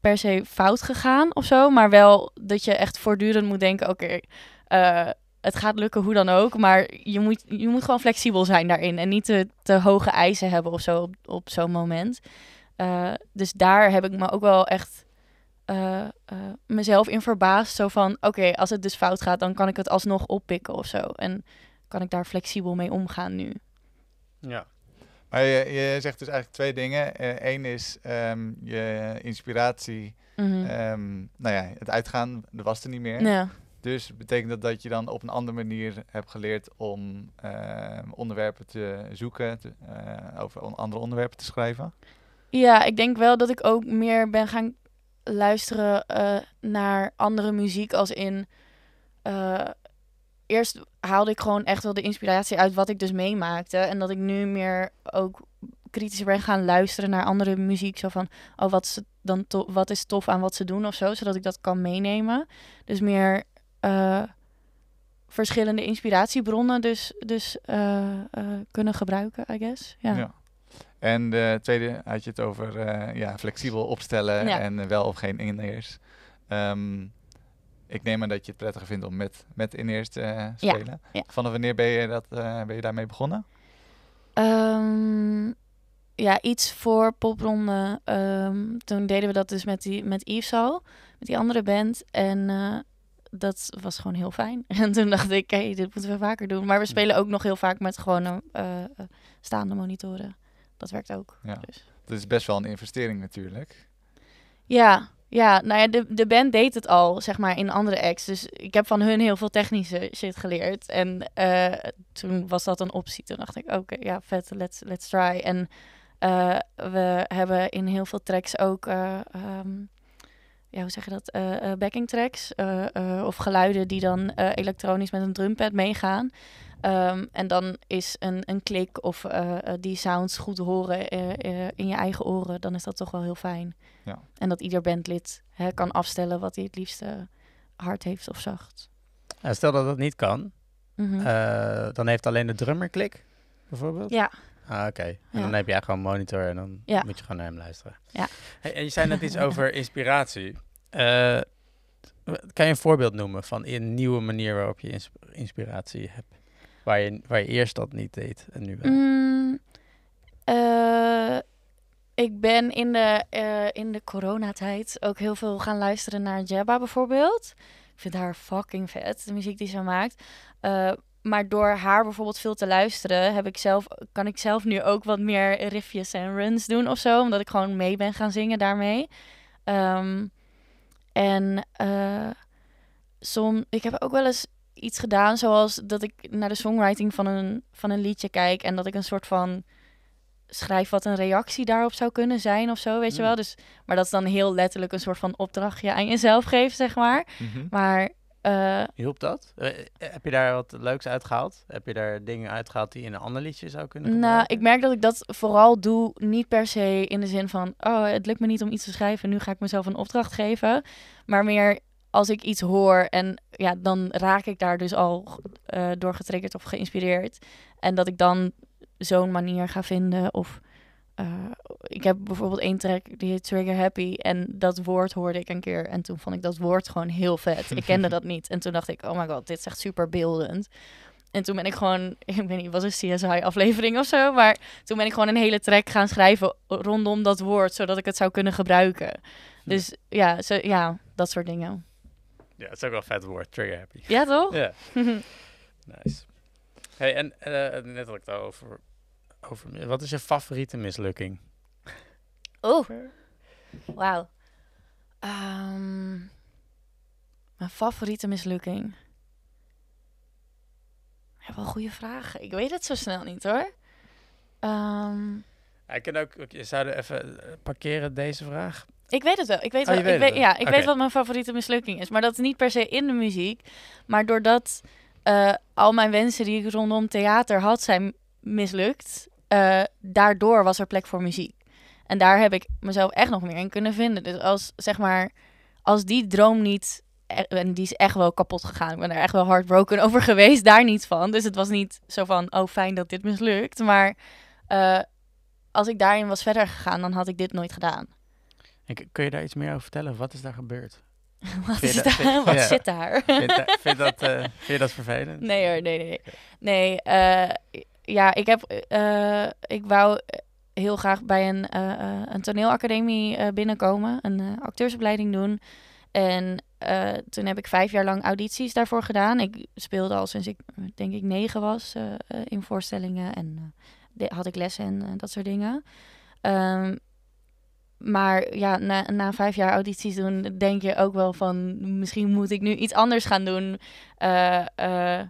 per se fout gegaan of zo, maar wel dat je echt voortdurend moet denken, oké, het gaat lukken hoe dan ook, maar je moet, je moet gewoon flexibel zijn daarin en niet te, te hoge eisen hebben of zo op, op zo'n moment. Eh, dus daar heb ik me ook wel echt eh, eh, mezelf in verbaasd. Zo van, oké, als het dus fout gaat, dan kan ik het alsnog oppikken of zo. En kan ik daar flexibel mee omgaan nu. Ja. Maar je, je zegt dus eigenlijk twee dingen. Eén is ehm, je inspiratie, ehm, nou ja, het uitgaan, dat was er niet meer. ja. Dus betekent dat dat je dan op een andere manier hebt geleerd om ehm, onderwerpen te zoeken, te, over on- andere onderwerpen te schrijven? Ja, ik denk wel dat ik ook meer ben gaan luisteren eh, naar andere muziek. Als in. eh, eerst haalde ik gewoon echt wel de inspiratie uit wat ik dus meemaakte. En dat ik nu meer ook kritischer ben gaan luisteren naar andere muziek. Zo van, oh, wat is, dan wat is tof aan wat ze doen of zo. Zodat ik dat kan meenemen. Dus meer eh, verschillende inspiratiebronnen dus, dus kunnen gebruiken, I guess. Ja. En de tweede had je het over eh, ja, flexibel opstellen Ja. en eh, wel of geen in-ears. Ehm, ik neem aan dat je het prettiger vindt om met, met in-ears te eh, spelen. ja. Vanaf wanneer ben je, dat, ben je daarmee begonnen? Ehm, ja, iets voor popronde. Ehm, toen deden we dat dus met, die, met Yves al, met die andere band. En dat was gewoon heel fijn. En toen dacht ik, hé, dit moeten we vaker doen. Maar we spelen ook nog heel vaak met gewone eh, staande monitoren. Dat werkt ook. Ja. Dus. Dat is best wel een investering natuurlijk. Ja, ja, nou ja, de, de band deed het al, zeg maar, in andere acts. Dus ik heb van hun heel veel technische shit geleerd. En eh, toen was dat een optie. Toen dacht ik, oké, ja, vet, let's, let's try. En eh, we hebben in heel veel tracks ook, eh, ehm, ja, hoe zeg je dat, eh, eh, backing tracks. eh, eh, of geluiden die dan eh, elektronisch met een drumpad meegaan. Ehm, en dan is een, een klik of die sounds goed horen eh, eh, in je eigen oren, dan is dat toch wel heel fijn. Ja. En dat ieder bandlid hè, kan afstellen wat hij het liefste hard heeft of zacht. Ja, stel dat dat niet kan, Mhm. eh, dan heeft alleen de drummer klik, bijvoorbeeld? ja, Ah, oké. En Ja. dan heb jij gewoon een monitor en dan Ja. moet je gewoon naar hem luisteren. Ja. Hey, en je zei net iets over inspiratie. Eh, kan je een voorbeeld noemen van een nieuwe manier waarop je ins- inspiratie hebt? Waar je, waar je eerst dat niet deed en nu wel? Mm, eh, ik ben in de, eh, in de coronatijd ook heel veel gaan luisteren naar Jabba bijvoorbeeld. Ik vind haar fucking vet, de muziek die ze maakt. Maar door haar bijvoorbeeld veel te luisteren, heb ik zelf, kan ik zelf nu ook wat meer riffjes en runs doen of zo. Omdat ik gewoon mee ben gaan zingen daarmee. Ehm, en eh som, ik heb ook wel eens iets gedaan, zoals dat ik naar de songwriting van een, van een liedje kijk en dat ik een soort van schrijf wat een reactie daarop zou kunnen zijn of zo, weet je Mm. wel. Dus, maar dat is dan heel letterlijk een soort van opdrachtje aan jezelf geven, zeg maar. Mhm. Maar eh, Hielp dat? Eh, heb je daar wat leuks uitgehaald? Heb je daar dingen uitgehaald die je in een ander liedje zou kunnen nou, gebruiken? ik merk dat ik dat vooral doe, niet per se in de zin van, oh, het lukt me niet om iets te schrijven, nu ga ik mezelf een opdracht geven. Maar meer als ik iets hoor en ja, dan raak ik daar dus al eh, door getriggerd of geïnspireerd. En dat ik dan zo'n manier ga vinden. Of eh, ik heb bijvoorbeeld één track die heet Trigger Happy. En dat woord hoorde ik een keer. En toen vond ik dat woord gewoon heel vet. Ik kende dat niet. En toen dacht ik, oh my god, dit is echt super beeldend. En toen ben ik gewoon, ik weet niet, was een CSI-aflevering of zo. Maar toen ben ik gewoon een hele track gaan schrijven rondom dat woord. Zodat ik het zou kunnen gebruiken. Dus ja, zo, ja dat soort dingen. Ja, het is ook wel een vet woord, trigger happy. Ja, toch? Ja, nice. Hey, en eh, net had ik het al over, over... Wat is je favoriete mislukking? Oh, wauw. Ehm, mijn favoriete mislukking. Ja, wel goede vraag. Ik weet het zo snel niet hoor. Ehm, Ja, ik kan ook... Je zou er even eh, parkeren, deze vraag. ik weet het wel. Ik weet, Oh, wel. weet ik weet, wel. ja, ik weet wat mijn favoriete mislukking is. Maar dat is niet per se in de muziek. Maar doordat eh, al mijn wensen die ik rondom theater had zijn mislukt. Eh, daardoor was er plek voor muziek. En daar heb ik mezelf echt nog meer in kunnen vinden. Dus als, zeg maar, als die droom niet... e- En die is echt wel kapot gegaan. Ik ben er echt wel heartbroken over geweest. Daar niet van. Dus het was niet zo van, oh fijn dat dit mislukt. Maar eh, als ik daarin was verder gegaan, dan had ik dit nooit gedaan. En kun je daar iets meer over vertellen? Wat is daar gebeurd? Wat, is daar? vind- Wat ja. zit daar? Vind, dat, eh, vind je dat vervelend? Nee hoor, nee, nee. Nee, eh, ja, ik heb, eh, ik wou heel graag bij een, eh, eh, een toneelacademie eh, binnenkomen, een eh, acteursopleiding doen. En eh, toen heb ik vijf jaar lang audities daarvoor gedaan. Ik speelde al sinds ik, eh, denk ik, negen was eh, eh, in voorstellingen. En eh, had ik lessen en eh, dat soort dingen. Ehm, maar ja, na, na vijf jaar audities doen, denk je ook wel van... misschien moet ik nu iets anders gaan doen. Eh, eh,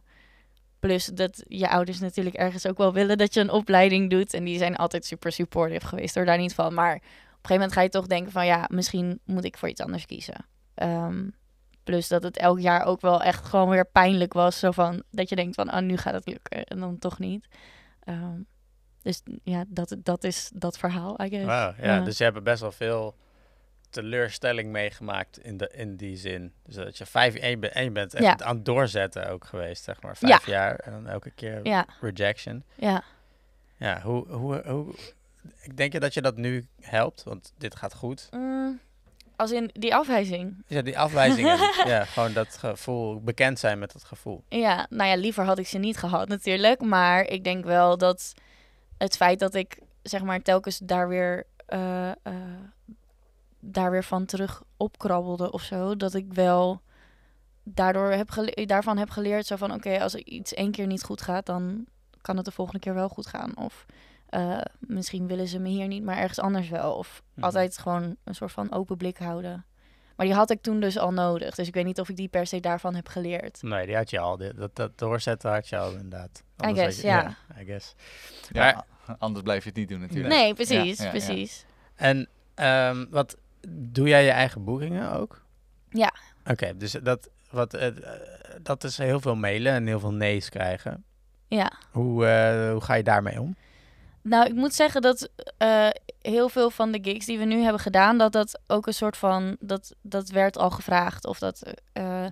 plus dat je ouders natuurlijk ergens ook wel willen dat je een opleiding doet. En die zijn altijd super supportive geweest, door daar niet van. Maar op een gegeven moment ga je toch denken van... ja, misschien moet ik voor iets anders kiezen. Ehm, plus dat het elk jaar ook wel echt gewoon weer pijnlijk was. Zo van, dat je denkt van, ah, nu gaat het lukken. En dan toch niet. Ehm, dus ja, dat, dat is dat verhaal. Wauw, ja, Ja. Dus je hebt best wel veel teleurstelling meegemaakt in, de, in die zin. Dus dat je vijf je bent, en je bent echt Ja. aan het doorzetten ook geweest, zeg maar. Vijf Ja. jaar en dan elke keer Ja, rejection. ja. Ja, hoe, hoe, hoe... Ik denk je dat je dat nu helpt? Want dit gaat goed. Mm, als in die afwijzing. Ja, die afwijzingen. ja, gewoon dat gevoel, bekend zijn met dat gevoel. Ja, nou ja, liever had ik ze niet gehad natuurlijk. Maar ik denk wel dat het feit dat ik zeg maar telkens daar weer, eh, eh, daar weer van terug opkrabbelde of zo, dat ik wel daardoor heb gele- daarvan heb geleerd zo van oké, als er iets één keer niet goed gaat, dan kan het de volgende keer wel goed gaan. Of eh, misschien willen ze me hier niet, maar ergens anders wel. Of Mhm. altijd gewoon een soort van open blik houden. Maar die had ik toen dus al nodig. Dus ik weet niet of ik die per se daarvan heb geleerd. Nee, die had je al. Die- Dat, dat doorzetten had je al inderdaad. I Anders guess, had je- ja. I guess. Ja, anders blijf je het niet doen natuurlijk. Nee, precies, Ja, ja, ja. precies. En ehm, wat doe jij je eigen boekingen ook? Ja. Oké, dus dat, wat, eh, dat is heel veel mailen en heel veel nee's krijgen. Ja. Hoe, eh, hoe ga je daarmee om? Nou, ik moet zeggen dat heel veel van de gigs die we nu hebben gedaan, dat dat ook een soort van, dat, dat werd al gevraagd. Of dat eh,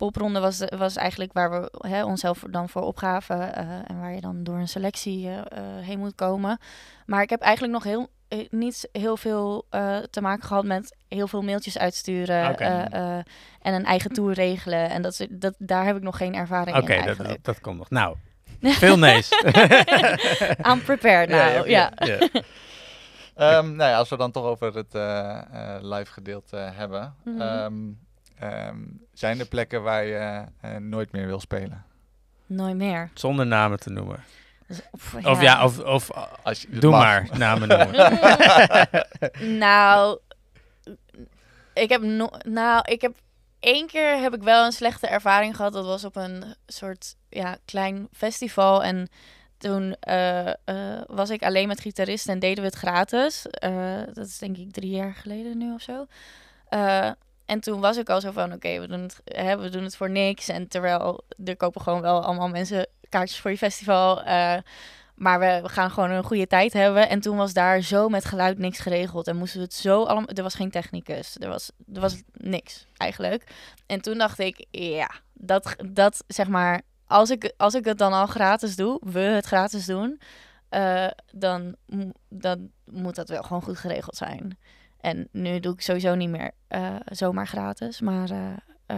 popronde was, was eigenlijk waar we hè, onszelf dan voor opgaven eh, en waar je dan door een selectie eh, eh, heen moet komen. Maar ik heb eigenlijk nog heel, eh, niet heel veel eh, te maken gehad met heel veel mailtjes uitsturen Oké. eh, eh, en een eigen tour regelen. En dat, dat, daar heb ik nog geen ervaring Oké, in dat, eigenlijk. dat, dat komt nog. Nou, veel nee's. I'm prepared now, ja. ja. Ehm, nou ja, als we dan toch over het eh, eh, live gedeelte hebben. Mhm. ehm, ehm, zijn er plekken waar je eh, nooit meer wil spelen? Nooit meer. Zonder namen te noemen. Dus, of, Of ja, of, of Als je, doe mag. maar namen noemen. nou, ik heb, no nou, ik heb één keer heb ik wel een slechte ervaring gehad. Dat was op een soort ja, klein festival. En toen eh, eh, was ik alleen met gitaristen en deden we het gratis. Eh, dat is denk ik drie jaar geleden nu of zo. En toen was ik al zo van, oké, we, doen het, we doen het voor niks. En terwijl er kopen gewoon wel allemaal mensen kaartjes voor je festival. eh, maar we, gaan gewoon een goede tijd hebben. En toen was daar zo met geluid niks geregeld. En moesten we het zo allemaal... Er was geen technicus. Er was, er was niks, eigenlijk. En toen dacht ik, ja, dat, dat zeg maar... Als ik, als ik het dan al gratis doe, we het gratis doen... eh, dan, dan moet dat wel gewoon goed geregeld zijn. En nu doe ik sowieso niet meer eh, zomaar gratis. Maar eh, eh,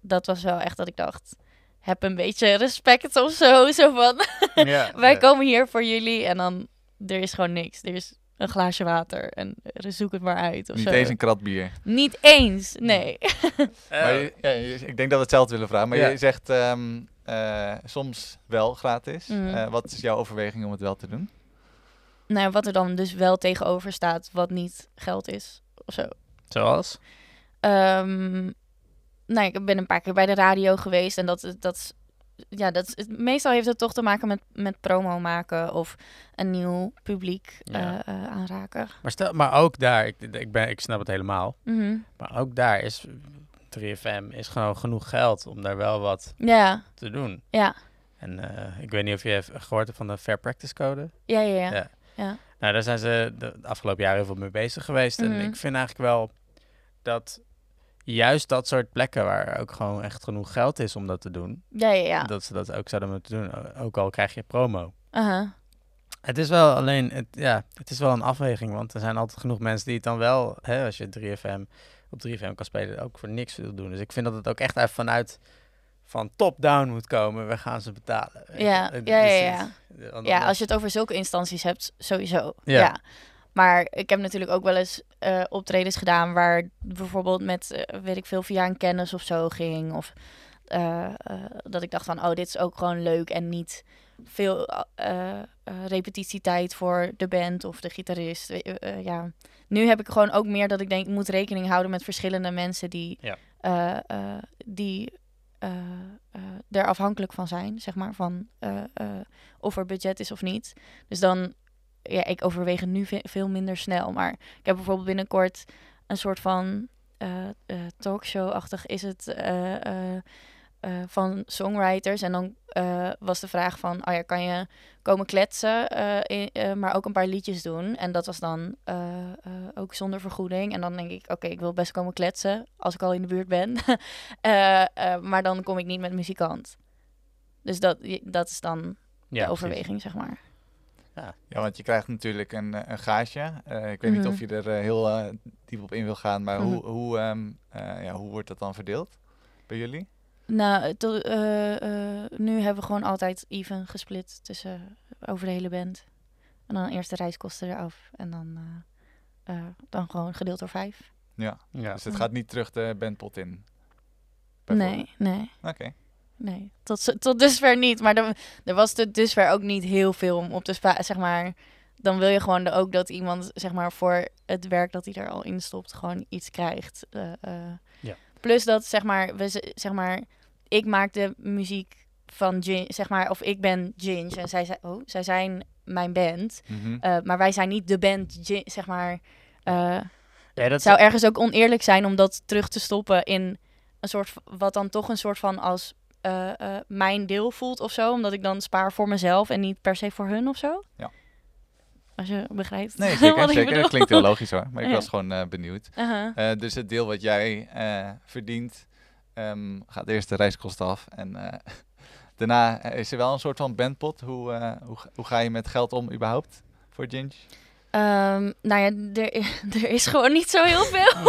dat was wel echt dat ik dacht... Heb een beetje respect of zo. Zo van, Ja, wij ja. komen hier voor jullie en dan er is gewoon niks. Er is een glaasje water en zoek het maar uit of Niet zo. eens een krat bier. Niet eens, nee. Maar je- ja, ik denk dat we hetzelfde willen vragen. Maar Ja. je zegt ehm, eh, soms wel gratis. Mhm. Eh, wat is jouw overweging om het wel te doen? Nou, wat er dan dus wel tegenover staat, wat niet geld is of zo. Zoals? Ehm, nou, ik ben een paar keer bij de radio geweest en dat, dat, ja, dat, het- meestal heeft het toch te maken met, met promo maken of een nieuw publiek Ja. eh, eh, aanraken. Maar, stel, maar ook daar, ik, ik, ben, ik snap het helemaal. Mhm. Maar ook daar is 3FM is gewoon genoeg geld om daar wel wat Ja, te doen. ja, En eh, ik weet niet of je hebt gehoord hebt van de Fair Practice Code. ja, ja. ja. Ja. Ja. Nou, daar zijn ze de, afgelopen jaren heel veel mee bezig geweest. Mhm. En ik vind eigenlijk wel dat juist dat soort plekken waar ook gewoon echt genoeg geld is om dat te doen, Ja, ja, ja. dat ze dat ook zouden moeten doen. Ook al krijg je promo. Aha. Het is wel alleen, het, ja, het is wel een afweging, want er zijn altijd genoeg mensen die het dan wel, hè, als je 3FM op 3FM kan spelen, ook voor niks wil doen. Dus ik vind dat het ook echt uit vanuit van top-down moet komen. We gaan ze betalen. Ja, ja, ja, ja. als je het over zulke instanties hebt, sowieso. Ja. Ja. Maar ik heb natuurlijk ook wel eens eh, optredens gedaan waar bijvoorbeeld met, eh, weet ik veel, via een kennis of zo ging. Of eh, dat ik dacht van, oh, dit is ook gewoon leuk en niet veel repetitietijd voor de band of de gitarist. Ja. Nu heb ik gewoon ook meer dat ik denk, ik moet rekening houden met verschillende mensen die, die er afhankelijk van zijn, zeg maar, van eh, eh, of er budget is of niet. Dus dan, ja, ik overweeg het nu ve- veel minder snel. Maar ik heb bijvoorbeeld binnenkort een soort van eh, eh, talkshow-achtig is het eh, van songwriters. En dan eh, was de vraag van, oh ja, kan je komen kletsen, eh, in- maar ook een paar liedjes doen. En dat was dan ook zonder vergoeding. En dan denk ik, oké, ik wil best komen kletsen als ik al in de buurt ben. Maar dan kom ik niet met muzikant. Dus dat, dat is dan ja, de precies. overweging, zeg maar. Ja, want je krijgt natuurlijk een, een gaatje. Eh, ik weet niet Mhm. of je er heel diep op in wil gaan, maar hoe, Mhm. hoe, ehm, eh, ja, hoe wordt dat dan verdeeld bij jullie? Nou, tot, eh, eh, nu hebben we gewoon altijd even gesplit tussen over de hele band. En dan eerst de reiskosten eraf. En dan, eh, eh, dan gewoon gedeeld door vijf. Ja, Ja. dus het Ja. gaat niet terug de bandpot in? Nee, nee, Oké. nee. Tot, tot dusver niet. Maar er, er was tot dusver ook niet heel veel om op te sparen. Zeg maar, dan wil je gewoon de- ook dat iemand, zeg maar, voor het werk dat hij er al in stopt, gewoon iets krijgt. Eh, eh. Plus dat, zeg maar, we, zeg maar, ik maak de muziek van Gin, zeg maar, of ik ben Ginge en zij, zijn- oh, zij zijn mijn band. Mhm. Eh, maar wij zijn niet de band, Gin, zeg maar. eh, Ja, dat het zou ergens ook oneerlijk zijn om dat terug te stoppen in een soort wat dan toch een soort van als eh, eh, mijn deel voelt of zo, omdat ik dan spaar voor mezelf en niet per se voor hun of zo. Ja. Als je begrijpt. Nee, wat zeker. ik zeker. bedoel. Dat klinkt heel logisch hoor. Maar ik Ja. was gewoon eh, benieuwd. Uh-huh. Eh, dus het deel wat jij eh, verdient, ehm, gaat eerst de reiskosten af. En eh, daarna is er wel een soort van bandpot. Hoe, eh, hoe, ga- hoe ga je met geld om überhaupt voor Ginge? Ehm, nou ja, er, er is gewoon niet zo heel veel.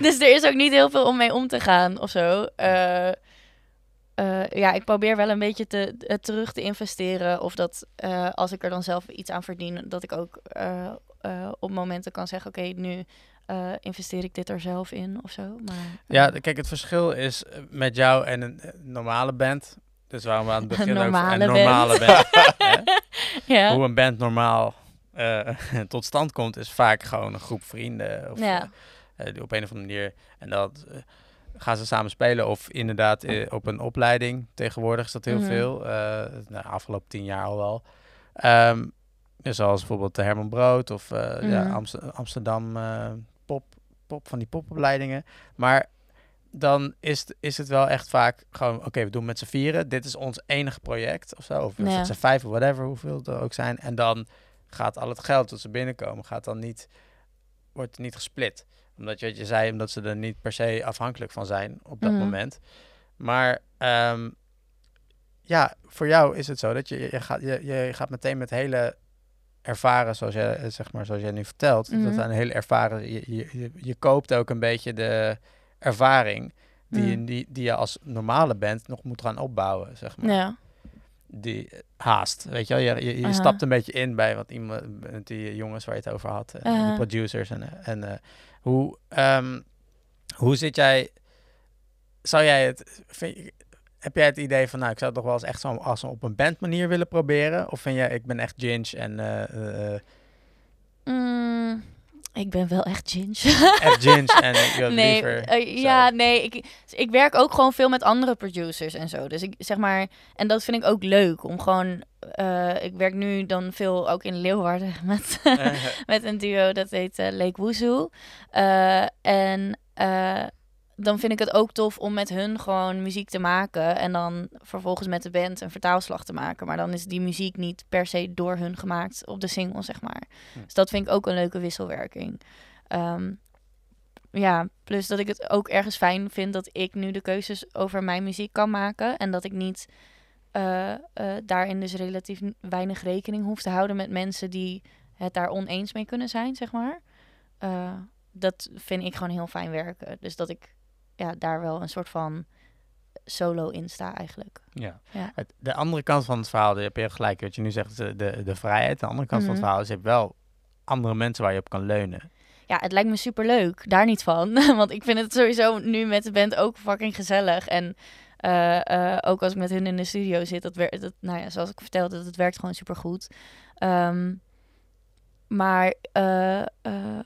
Dus er is ook niet heel veel om mee om te gaan of zo. Eh, eh, ja, ik probeer wel een beetje te, eh, terug te investeren. Of dat eh, als ik er dan zelf iets aan verdien, dat ik ook op momenten kan zeggen: Oké, nu investeer ik dit er zelf in of zo. Maar, ja, kijk, het verschil is met jou en een normale band. Dus waarom we aan het begin ook- normale een normale band. ja. Hoe een band normaal tot stand komt, is vaak gewoon een groep vrienden. Of, Ja. die op een of andere manier. En dat gaan ze samen spelen. Of inderdaad eh, op een opleiding. Tegenwoordig is dat heel Mhm. veel. eh nou, afgelopen tien jaar al wel. Ehm, zoals bijvoorbeeld de Herman Brood of eh, ja, Mhm. Amst- Amsterdam pop, pop, van die popopleidingen. Maar dan is, het- is het wel echt vaak gewoon, oké, we doen met z'n vieren. Dit is ons enige project of zo. Of Ja. met z'n vijf of whatever, hoeveel het er ook zijn. En dan gaat al het geld dat ze binnenkomen, gaat dan niet, wordt niet gesplit. Omdat je, wat je zei, omdat ze er niet per se afhankelijk van zijn op dat Mhm. moment. Maar ehm, ja, voor jou is het zo dat je, je, gaat, je, je gaat meteen met hele ervaren, zoals jij, eh, zeg maar, zoals jij nu vertelt. Dat Mhm. zijn hele ervaren. Je, je, je, je koopt ook een beetje de ervaring die, je, Mhm. die, die je als normale band nog moet gaan opbouwen, zeg maar. ja. Die eh, haast, weet je wel. Je, je, je Aha. stapt een beetje in bij wat iemand, die jongens waar je het over had. En Aha. die producers. En, en eh, hoe, ehm, hoe zit jij... Zou jij het... Vind, heb jij het idee van, nou, ik zou toch wel eens echt zo als op een bandmanier willen proberen? Of vind jij, ik ben echt Ginge en eh, Mm, ik ben wel echt Ginge. echt Ginge en nee, liever... eh, zo. ja, nee, ik, ik werk ook gewoon veel met andere producers en zo. Dus ik zeg maar, en dat vind ik ook leuk om gewoon. eh, ik werk nu dan veel ook in Leeuwarden met, met een duo dat heet eh, Lake Woezoe. Eh, en eh, dan vind ik het ook tof om met hun gewoon muziek te maken en dan vervolgens met de band een vertaalslag te maken. Maar dan is die muziek niet per se door hun gemaakt op de single, zeg maar. Hm. Dus dat vind ik ook een leuke wisselwerking. Ehm, ja, plus dat ik het ook ergens fijn vind dat ik nu de keuzes over mijn muziek kan maken. En dat ik niet eh, eh, daarin dus relatief weinig rekening hoef te houden met mensen die het daar oneens mee kunnen zijn, zeg maar. Eh, dat vind ik gewoon heel fijn werken. Dus dat ik ja, daar wel een soort van solo in sta eigenlijk. Ja. Ja. Het, de andere kant van het verhaal, daar heb je gelijk. Wat je nu zegt, de, de, de vrijheid. De andere kant van het Mhm. verhaal is, je hebt wel andere mensen waar je op kan leunen. Ja, het lijkt me super leuk. Daar niet van. Want ik vind het sowieso nu met de band ook fucking gezellig. En eh, eh, ook als ik met hun in de studio zit, dat werkt. Dat, nou ja, zoals ik vertelde, dat het werkt gewoon super goed. maar eh, eh,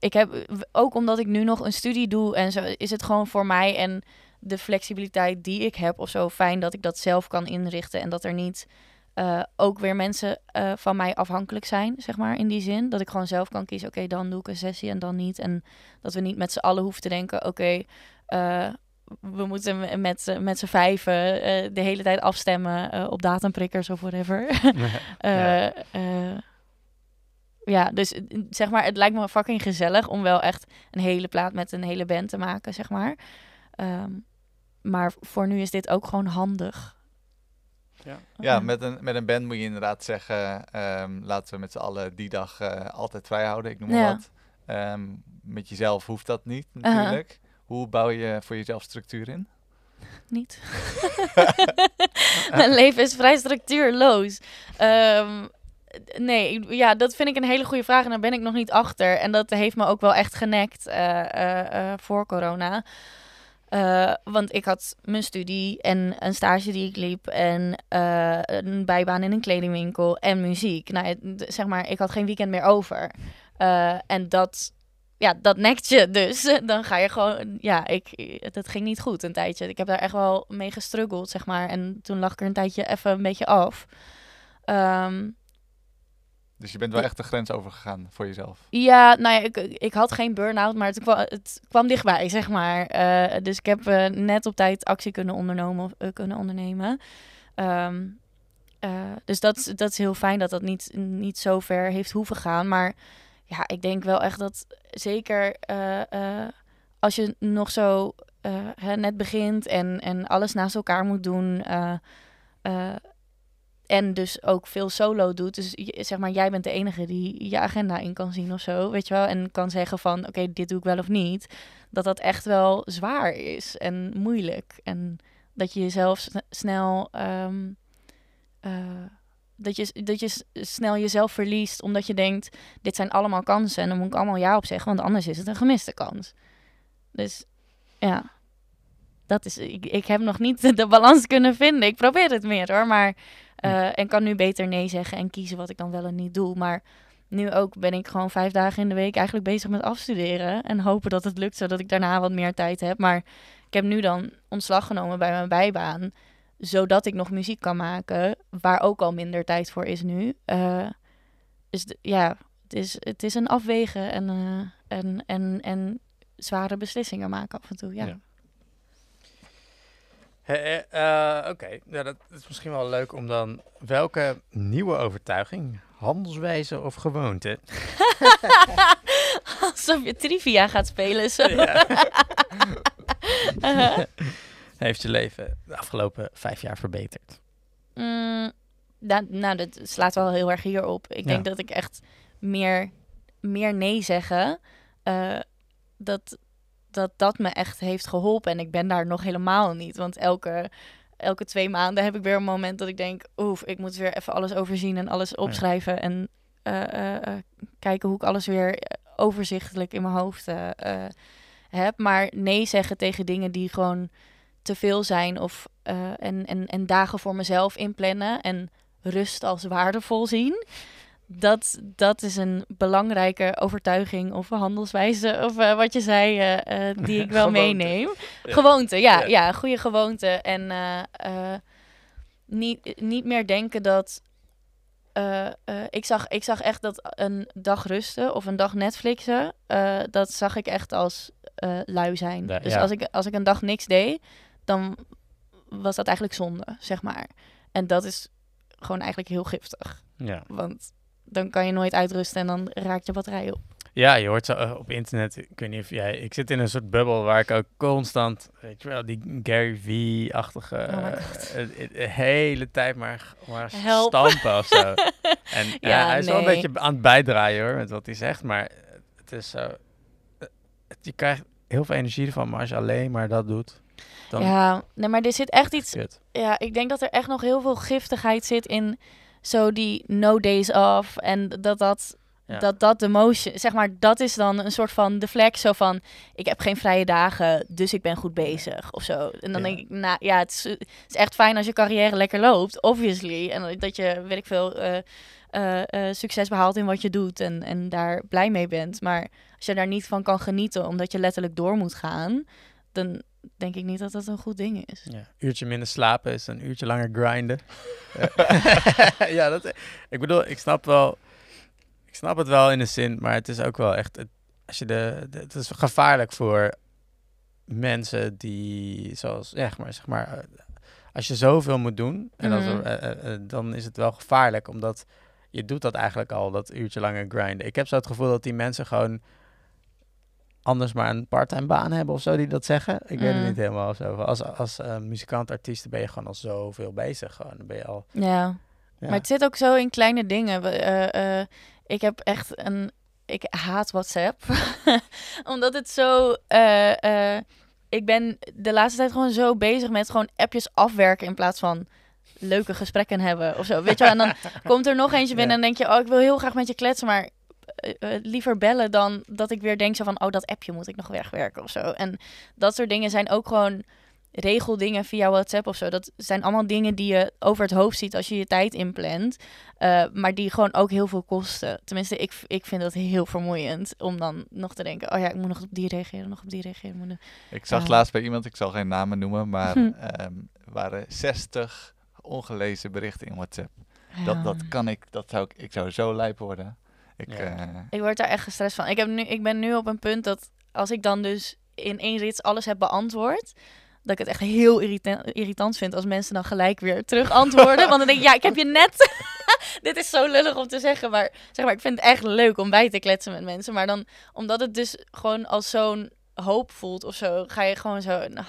ik heb ook omdat ik nu nog een studie doe en zo, is het gewoon voor mij en de flexibiliteit die ik heb of zo fijn dat ik dat zelf kan inrichten en dat er niet eh, ook weer mensen eh, van mij afhankelijk zijn, zeg maar, in die zin. Dat ik gewoon zelf kan kiezen, oké, dan doe ik een sessie en dan niet. En dat we niet met z'n allen hoeven te denken, oké, eh, we moeten met, z'n- met z'n vijven de hele tijd afstemmen op datumprikkers of whatever. Ja. Ja, dus eh, zeg maar, het lijkt me fucking gezellig om wel echt een hele plaat met een hele band te maken, zeg maar. Ehm, maar voor nu is dit ook gewoon handig. Ja, met een, met een band moet je inderdaad zeggen, ehm, laten we met z'n allen die dag eh, altijd vrij houden, ik noem maar Ja. wat. Ehm, met jezelf hoeft dat niet natuurlijk. Hoe bouw je voor jezelf structuur in? niet. Mijn leven is vrij structuurloos. Ehm, nee, ja, dat vind ik een hele goede vraag en daar ben ik nog niet achter. En dat heeft me ook wel echt genekt eh, eh, eh, voor corona. Want ik had mijn studie en een stage die ik liep en een bijbaan in een kledingwinkel en muziek. Nou, zeg maar, ik had geen weekend meer over. En dat, ja, dat nekt je dus. Dan ga je gewoon, ja, ik, dat ging niet goed een tijdje. Ik heb daar echt wel mee gestruggeld, zeg maar. En toen lag ik er een tijdje even een beetje af. Ehm, Dus je bent wel echt de grens overgegaan voor jezelf. ja, nou ja, ik, ik had geen burn-out, maar het kwam, het kwam dichtbij, zeg maar. Eh, dus ik heb eh, net op tijd actie kunnen, ondernomen, eh, kunnen ondernemen. Ehm, eh, dus dat, is- dat is heel fijn dat dat niet, niet zo ver heeft hoeven gaan. Maar ja, ik denk wel echt dat zeker als je nog zo hè, net begint en, en alles naast elkaar moet doen... en dus ook veel solo doet. Dus zeg maar, jij bent de enige die je agenda in kan zien of zo, weet je wel. En kan zeggen van, oké, dit doe ik wel of niet. Dat dat echt wel zwaar is en moeilijk. En dat je jezelf sne- snel... ehm, eh, dat je, dat je snel jezelf verliest, omdat je denkt, dit zijn allemaal kansen en dan moet ik allemaal ja op zeggen, want anders is het een gemiste kans. Dus ja, dat is, ik, ik heb nog niet de balans kunnen vinden. Ik probeer het meer hoor, maar eh, en kan nu beter nee zeggen en kiezen wat ik dan wel en niet doe. Maar nu ook ben ik gewoon vijf dagen in de week eigenlijk bezig met afstuderen. En hopen dat het lukt, zodat ik daarna wat meer tijd heb. Maar ik heb nu dan ontslag genomen bij mijn bijbaan. Zodat ik nog muziek kan maken. Waar ook al minder tijd voor is nu. Dus d- ja, het is, het is een afwegen en, eh, en, en, en zware beslissingen maken af en toe. Ja. Ja. Eh, Oké, ja, dat is misschien wel leuk om dan... Welke nieuwe overtuiging, handelswijze of gewoonte... Alsof je trivia gaat spelen. Zo. Ja. Uh-huh. heeft je leven de afgelopen vijf jaar verbeterd? Mm, nou, nou, dat slaat wel heel erg hierop. Ik denk Ja. dat ik echt meer, meer nee zeggen, eh, dat, dat dat me echt heeft geholpen. En ik ben daar nog helemaal niet. Want elke, elke twee maanden heb ik weer een moment dat ik denk... oef, ik moet weer even alles overzien en alles opschrijven. En eh, eh, eh, kijken hoe ik alles weer overzichtelijk in mijn hoofd heb. Maar nee zeggen tegen dingen die gewoon te veel zijn of en, en, en dagen voor mezelf inplannen en rust als waardevol zien. Dat, dat is een belangrijke overtuiging of handelswijze of eh, wat je zei, eh, eh, die ik wel Gewoonte. meeneem. Ja. Gewoonte, ja, Ja. ja. goede gewoonte. En niet, niet meer denken dat. ik, zag, ik zag echt dat een dag rusten of een dag Netflixen, dat zag ik echt als lui zijn. Ja, dus als, ik, als ik een dag niks deed, dan was dat eigenlijk zonde, zeg maar. En dat is gewoon eigenlijk heel giftig. Ja. Want dan kan je nooit uitrusten en dan raakt je batterij op. Ja, je hoort zo eh, op internet, ik weet niet of jij, ik zit in een soort bubbel waar ik ook constant, weet je wel, die Gary V-achtige, Oh eh, eh, de hele tijd maar, maar Help. stampen of zo. En ja, Ja, hij is wel een beetje aan het bijdraaien hoor, met wat hij zegt, maar het is zo, het- je krijgt heel veel energie ervan, maar als je alleen maar dat doet. dan Ja, nee, maar er zit echt iets. Ja, ik denk dat er echt nog heel veel giftigheid zit in zo die no days off. En dat dat, Ja. dat, dat de motion, zeg maar, dat is dan een soort van de flex. Zo van, ik heb geen vrije dagen, dus ik ben goed bezig of zo. En dan Ja. denk ik, nou ja, het is, het is echt fijn als je carrière lekker loopt, obviously. En dat je, weet ik veel, eh, eh, eh, succes behaalt in wat je doet en, en daar blij mee bent. Maar als je daar niet van kan genieten, omdat je letterlijk door moet gaan, dan denk ik niet dat dat een goed ding is. Ja, uurtje minder slapen is een uurtje langer grinden. ja, dat, ik bedoel, ik snap wel, ik snap het wel in de zin, maar het is ook wel echt, het, als je de, de- het is gevaarlijk voor mensen die, zoals, ja, zeg maar, zeg maar, eh, als je zoveel moet doen, en er- eh, dan is het wel gevaarlijk, omdat je doet dat eigenlijk al, dat uurtje langer grinden. Ik heb zo het gevoel dat die mensen gewoon anders maar een parttime baan hebben of zo die dat zeggen. Ik weet het Mm. niet helemaal of zo. Als, als eh, muzikant, artiest ben je gewoon al zoveel bezig. Gewoon. Dan ben je al... Ja. Ja. Maar het zit ook zo in kleine dingen. Eh, eh, ik heb echt een. Ik haat WhatsApp. Omdat het zo. ik ben de laatste tijd gewoon zo bezig met gewoon appjes afwerken in plaats van leuke gesprekken hebben of zo. Weet je wel? En dan komt er nog eentje binnen en denk je, oh, ik wil heel graag met je kletsen, maar eh, eh, liever bellen dan dat ik weer denk zo van, oh, dat appje moet ik nog wegwerken of zo. En dat soort dingen zijn ook gewoon regeldingen via WhatsApp of zo. Dat zijn allemaal dingen die je over het hoofd ziet als je je tijd inplant. eh, maar die gewoon ook heel veel kosten. Tenminste, ik, ik vind dat heel vermoeiend om dan nog te denken... oh ja, ik moet nog op die reageren, nog op die reageren. moet Ik zag Ja. laatst bij iemand, ik zal geen namen noemen, maar Hm. ehm, er waren 60 ongelezen berichten in WhatsApp. Dat, dat kan ik, dat zou ik, ik zou zo lijp worden. Ik, Ja. eh, Ik word daar echt gestrest van. Ik, heb nu, ik ben nu op een punt dat als ik dan dus in één rits alles heb beantwoord... dat ik het echt heel irritant, irritant vind als mensen dan gelijk weer terug antwoorden. Want dan denk ik, ja, ik heb je net... Dit is zo lullig om te zeggen, maar, zeg maar ik vind het echt leuk om bij te kletsen met mensen. Maar dan, omdat het dus gewoon als zo'n hoop voelt of zo, ga je gewoon zo... Nou,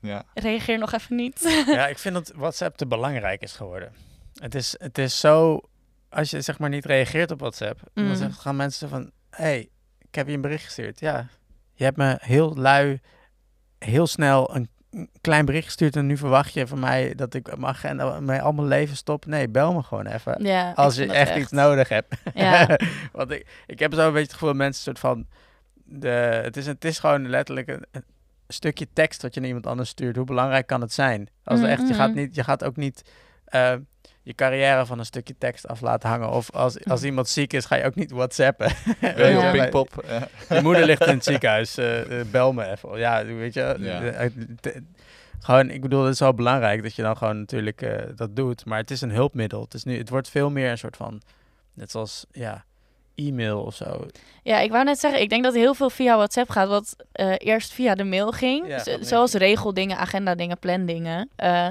ja. reageer nog even niet. ja, ik vind dat WhatsApp te belangrijk is geworden. Het is, het is zo... Als je zeg maar niet reageert op WhatsApp... Mm. dan zeggen, gaan mensen van... Hé, hey, ik heb je een bericht gestuurd. Ja, je hebt me heel lui... heel snel een klein bericht gestuurd... en nu verwacht je van mij dat ik mijn agenda... mijn al mijn leven stop. Nee, bel me gewoon even. Ja, Als je echt, iets nodig hebt. Ja. Want ik, ik heb zo een beetje het gevoel dat mensen soort van... De, het, is, het is gewoon letterlijk een, een stukje tekst wat je naar iemand anders stuurt. Hoe belangrijk kan het zijn? Als er echt, je, gaat Mhm. niet, je gaat ook niet eh, je carrière van een stukje tekst af laten hangen. Of als, als iemand ziek is, ga je ook niet whatsappen. Wil je Ja. op Ja. Pinkpop? Eh, Je moeder ligt in het ziekenhuis, eh, eh, bel me even. Ja, weet je. Ja. gewoon, ik bedoel, het is wel belangrijk dat je dan gewoon natuurlijk eh, dat doet. Maar het is een hulpmiddel. Het, is nu, het wordt veel meer een soort van, net zoals, ja, e-mail of zo. Ja, ik wou net zeggen, ik denk dat heel veel via WhatsApp gaat, wat eh, eerst via de mail ging. Ja, zoals regeldingen, agenda dingen, plandingen. Eh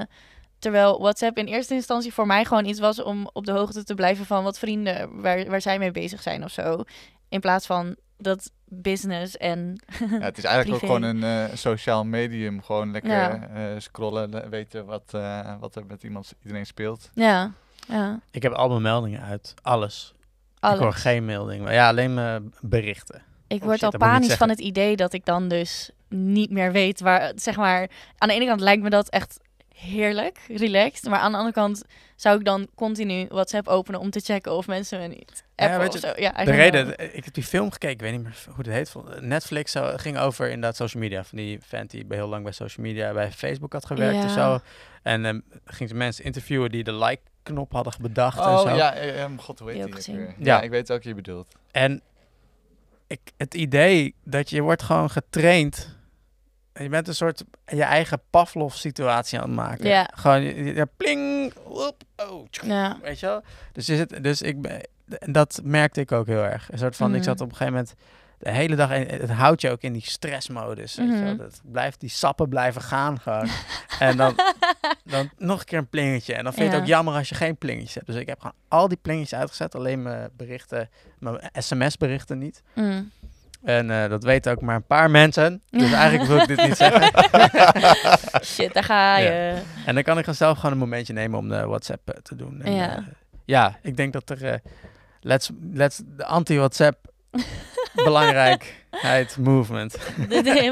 terwijl WhatsApp in eerste instantie voor mij gewoon iets was om op de hoogte te blijven van wat vrienden, waar, waar zij mee bezig zijn of zo. In plaats van dat business en... ja, het is eigenlijk ook gewoon een eh, sociaal medium. Gewoon lekker Ja. eh, scrollen, le- weten wat, eh, wat er met iemand, iedereen speelt. ja, ja, Ik heb al mijn meldingen uit, alles. Ik hoor alles. geen melding, maar ja, alleen mijn berichten. Ik Oh, word shit, al panisch van het idee dat ik dan dus niet meer weet waar, zeg maar, aan de ene kant lijkt me dat echt heerlijk, relaxed, maar aan de andere kant zou ik dan continu WhatsApp openen om te checken of mensen me niet Ja, appen of zo. Ja, De reden, ik heb die film gekeken, ik weet niet meer hoe het heet. van- Netflix zo, ging over inderdaad social media. Van die vent die bij heel lang bij social media, bij Facebook had gewerkt en Ja. zo. En um, ging ze mensen interviewen die de like-knop hadden bedacht en Oh zo. ja, god, hoe heet Die die? ook ook gezien. weer? Ja. Ja, ik weet welke je bedoelt. En ik, het idee dat je wordt gewoon getraind. Je bent een soort je eigen Pavlov-situatie aan het maken. Ja. Gewoon, ja, pling, woep, oh, Ja. weet je wel? Dus, je zit, dus ik ben, en dat merkte ik ook heel erg. Een soort van, ik Mhm. zat op een gegeven moment de hele dag, in, het houdt je ook in die stressmodus. Weet je wel? Mhm. Dat blijft, die sappen blijven gaan gewoon. en dan, dan nog een keer een plingetje. En dan vind je het ook jammer als je geen plingetjes hebt. Dus ik heb gewoon al die plingetjes uitgezet. Alleen mijn berichten, mijn sms-berichten niet. Mm. En eh, dat weten ook maar een paar mensen. Dus eigenlijk wil ik dit niet zeggen. Shit, daar ga Ja. je. En dan kan ik dan zelf gewoon een momentje nemen om de WhatsApp eh, te doen. En, Ja. eh, ja, ik denk dat er... eh let's, let's, de anti-WhatsApp belangrijkheid movement.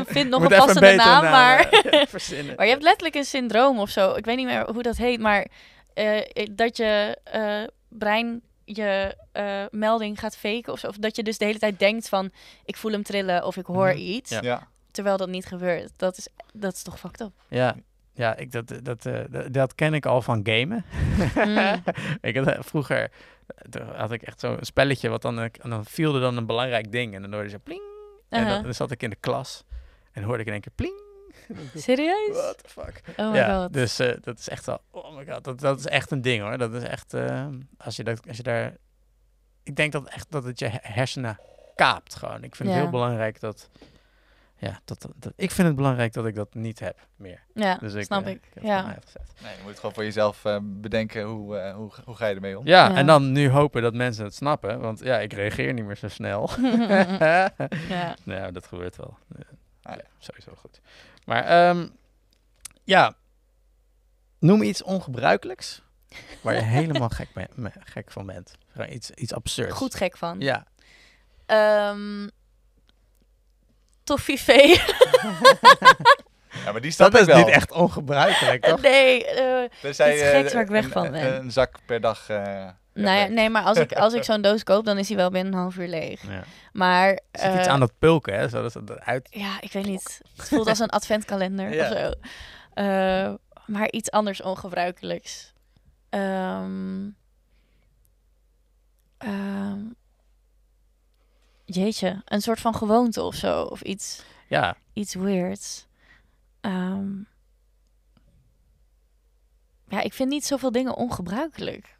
Vind nog Moet een passende betere naam, naam, maar... eh. Maar je hebt letterlijk een syndroom of zo. Ik weet niet meer hoe dat heet, maar eh, dat je eh, brein je eh, melding gaat faken of zo. Of dat je dus de hele tijd denkt van, ik voel hem trillen of ik hoor Mhm. iets. Ja. Ja. Terwijl dat niet gebeurt. Dat is, dat is toch fucked up. Ja, ja ik, dat, dat, eh, dat, dat ken ik al van gamen. Mm. ik had, eh, vroeger had ik echt zo'n spelletje, wat dan, en dan viel er dan een belangrijk ding. En dan hoorde je zo pling. En dan, Uh-huh. dan zat ik in de klas en hoorde ik in één keer pling. Serieus? What the fuck? Oh my ja, god. dus eh, dat is echt wel, oh my god, dat, dat is echt een ding hoor. Dat is echt, eh, als, je dat, als je daar, ik denk dat echt dat het je he- hersenen kaapt gewoon. Ik vind het heel belangrijk dat, ja, dat, dat, ik vind het belangrijk dat ik dat niet heb meer. ja, Dus ik, snap eh, ik. heb het Ja. Nee, je moet het gewoon voor jezelf eh, bedenken hoe, eh, hoe, hoe ga je ermee om. Ja, Ja. en dan nu hopen dat mensen het snappen, want ja, ik reageer niet meer zo snel. ja. nou, dat gebeurt wel. Ja, Ah, ja, sowieso goed. Maar ehm, ja, noem iets ongebruikelijks waar je helemaal gek, ben- me- gek van bent. Iets, iets absurds. Goed gek van. Ja. Ehm Toffifee. Ja, maar die snap Dat is wel. niet echt ongebruikelijk, toch? nee, eh, Tenzij, iets eh, geks waar ik weg een- van ben. Een zak per dag. eh, nou ja, nee, maar als ik, als ik zo'n doos koop, dan is die wel binnen een half uur leeg. Ja. Maar... Er zit iets eh, aan dat pulken, hè? Zodat het eruit... Ja, ik weet niet. Het voelt als een adventkalender Ja. of zo. Eh, maar iets anders ongebruikelijks. Ehm, ehm, jeetje, een soort van gewoonte of zo. Of iets, Ja, iets weirds. Ehm, ja, ik vind niet zoveel dingen ongebruikelijk.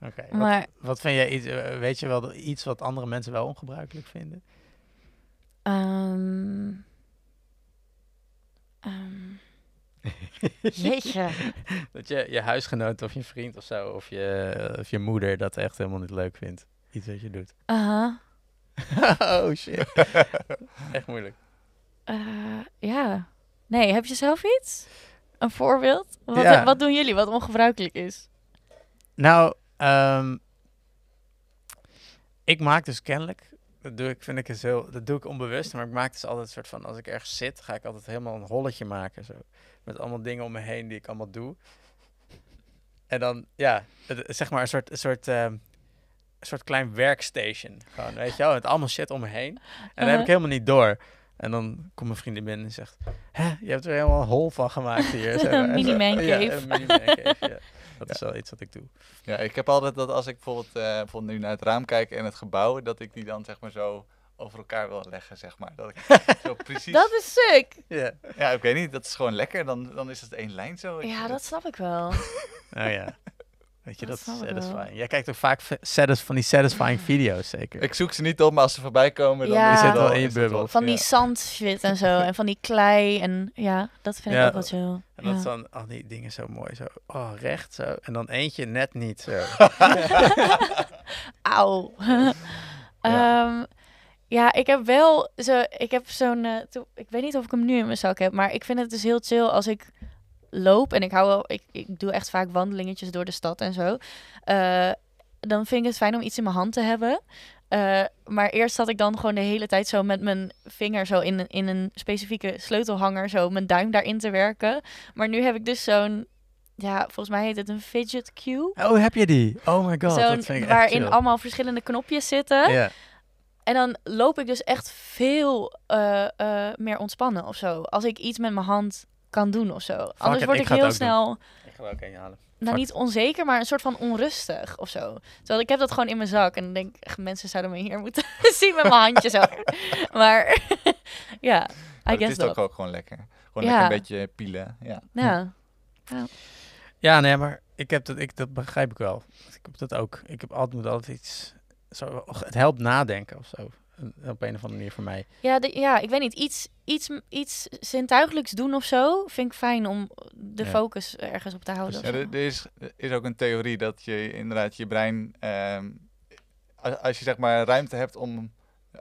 Oké. Wat, Maar wat vind jij, iets, eh, weet je wel, iets wat andere mensen wel ongebruikelijk vinden? ehm, ehm, jeetje. Dat je je huisgenoot of je vriend of zo, of je, of je moeder dat echt helemaal niet leuk vindt. Iets wat je doet. Aha. oh shit. echt moeilijk. Eh, ja. Nee, heb je zelf iets? Een voorbeeld? Wat, Ja. wat doen jullie wat ongebruikelijk is? Nou, ehm, ik maak dus kennelijk, dat doe ik, vind ik eens heel, dat doe ik onbewust, maar ik maak dus altijd een soort van, als ik ergens zit, ga ik altijd helemaal een holletje maken, zo. Met allemaal dingen om me heen die ik allemaal doe. En dan, ja, het- zeg maar een soort, een soort, ehm, een soort klein workstation. Gewoon, weet je wel, met allemaal shit om me heen. En dat heb Uh-huh. ik helemaal niet door. En dan komt mijn vriendin binnen en zegt, hè, je hebt er helemaal een hol van gemaakt hier. zeg maar. Een En zo- mini-man Ja, een mini-man cave, ja. Dat is wel iets wat ik doe. Ja, ik heb altijd dat als ik bijvoorbeeld, eh, bijvoorbeeld nu naar het raam kijk en het gebouw, dat ik die dan zeg maar zo over elkaar wil leggen, zeg maar. Dat ik zo precies... Dat is sick. Ja. Ja, ik weet niet, dat is gewoon lekker. Dan, dan is het één lijn zo. Ik- Ja, dat snap ik wel. Oh ja. Weet je, Dat dat, is wel. satisfying. Jij kijkt ook vaak van die satisfying video's, zeker. Ik zoek ze niet op, maar als ze voorbij komen, dan Ja. is het zit wel in je bubbel. Van die ja. zandshit en zo. En van die klei. En ja, dat vind ik ook wel chill. en dat dan al die dingen zo mooi, zo, oh, recht zo. En dan eentje net niet zo. Auw. Ja. ja. ja, ik heb wel zo, ik heb zo'n, eh, ik weet niet of ik hem nu in mijn zak heb, maar ik vind het dus heel chill als ik loop en ik hou wel, ik, ik doe echt vaak wandelingetjes door de stad en zo. Eh, dan vind ik het fijn om iets in mijn hand te hebben. Eh, maar eerst zat ik dan gewoon de hele tijd zo met mijn vinger zo in, een- in een specifieke sleutelhanger, zo mijn duim daarin te werken. Maar nu heb ik dus zo'n, ja, volgens mij heet het een fidget cube. Oh, heb je die? Oh my god, Zo'n, dat vind ik waarin chill. allemaal verschillende knopjes zitten. En dan loop ik dus echt veel eh, meer ontspannen of zo. Als ik iets met mijn hand kan doen of zo. Anders word ik heel snel, Ik ga ook een halen. nou Fuck niet onzeker, maar een soort van onrustig of zo. Terwijl ik heb dat gewoon in mijn zak. En dan denk ik, mensen zouden me hier moeten zien met mijn handje zo. maar ja, I Maar het is ook ook gewoon lekker. Gewoon Ja. lekker een beetje pielen. Ja. Ja. Ja, nee, maar ik heb dat, ik, dat begrijp ik wel. Ik heb dat ook. Ik heb altijd, moet altijd iets, zo, het helpt nadenken of zo. Op een of andere manier voor mij. Ja, de- ja, ik weet niet. Iets, iets, iets zintuigelijks doen of zo vind ik fijn om de Ja. focus ergens op te houden. Ja, er, er is, er is ook een theorie dat je inderdaad je brein, ehm, a- als je zeg maar ruimte hebt om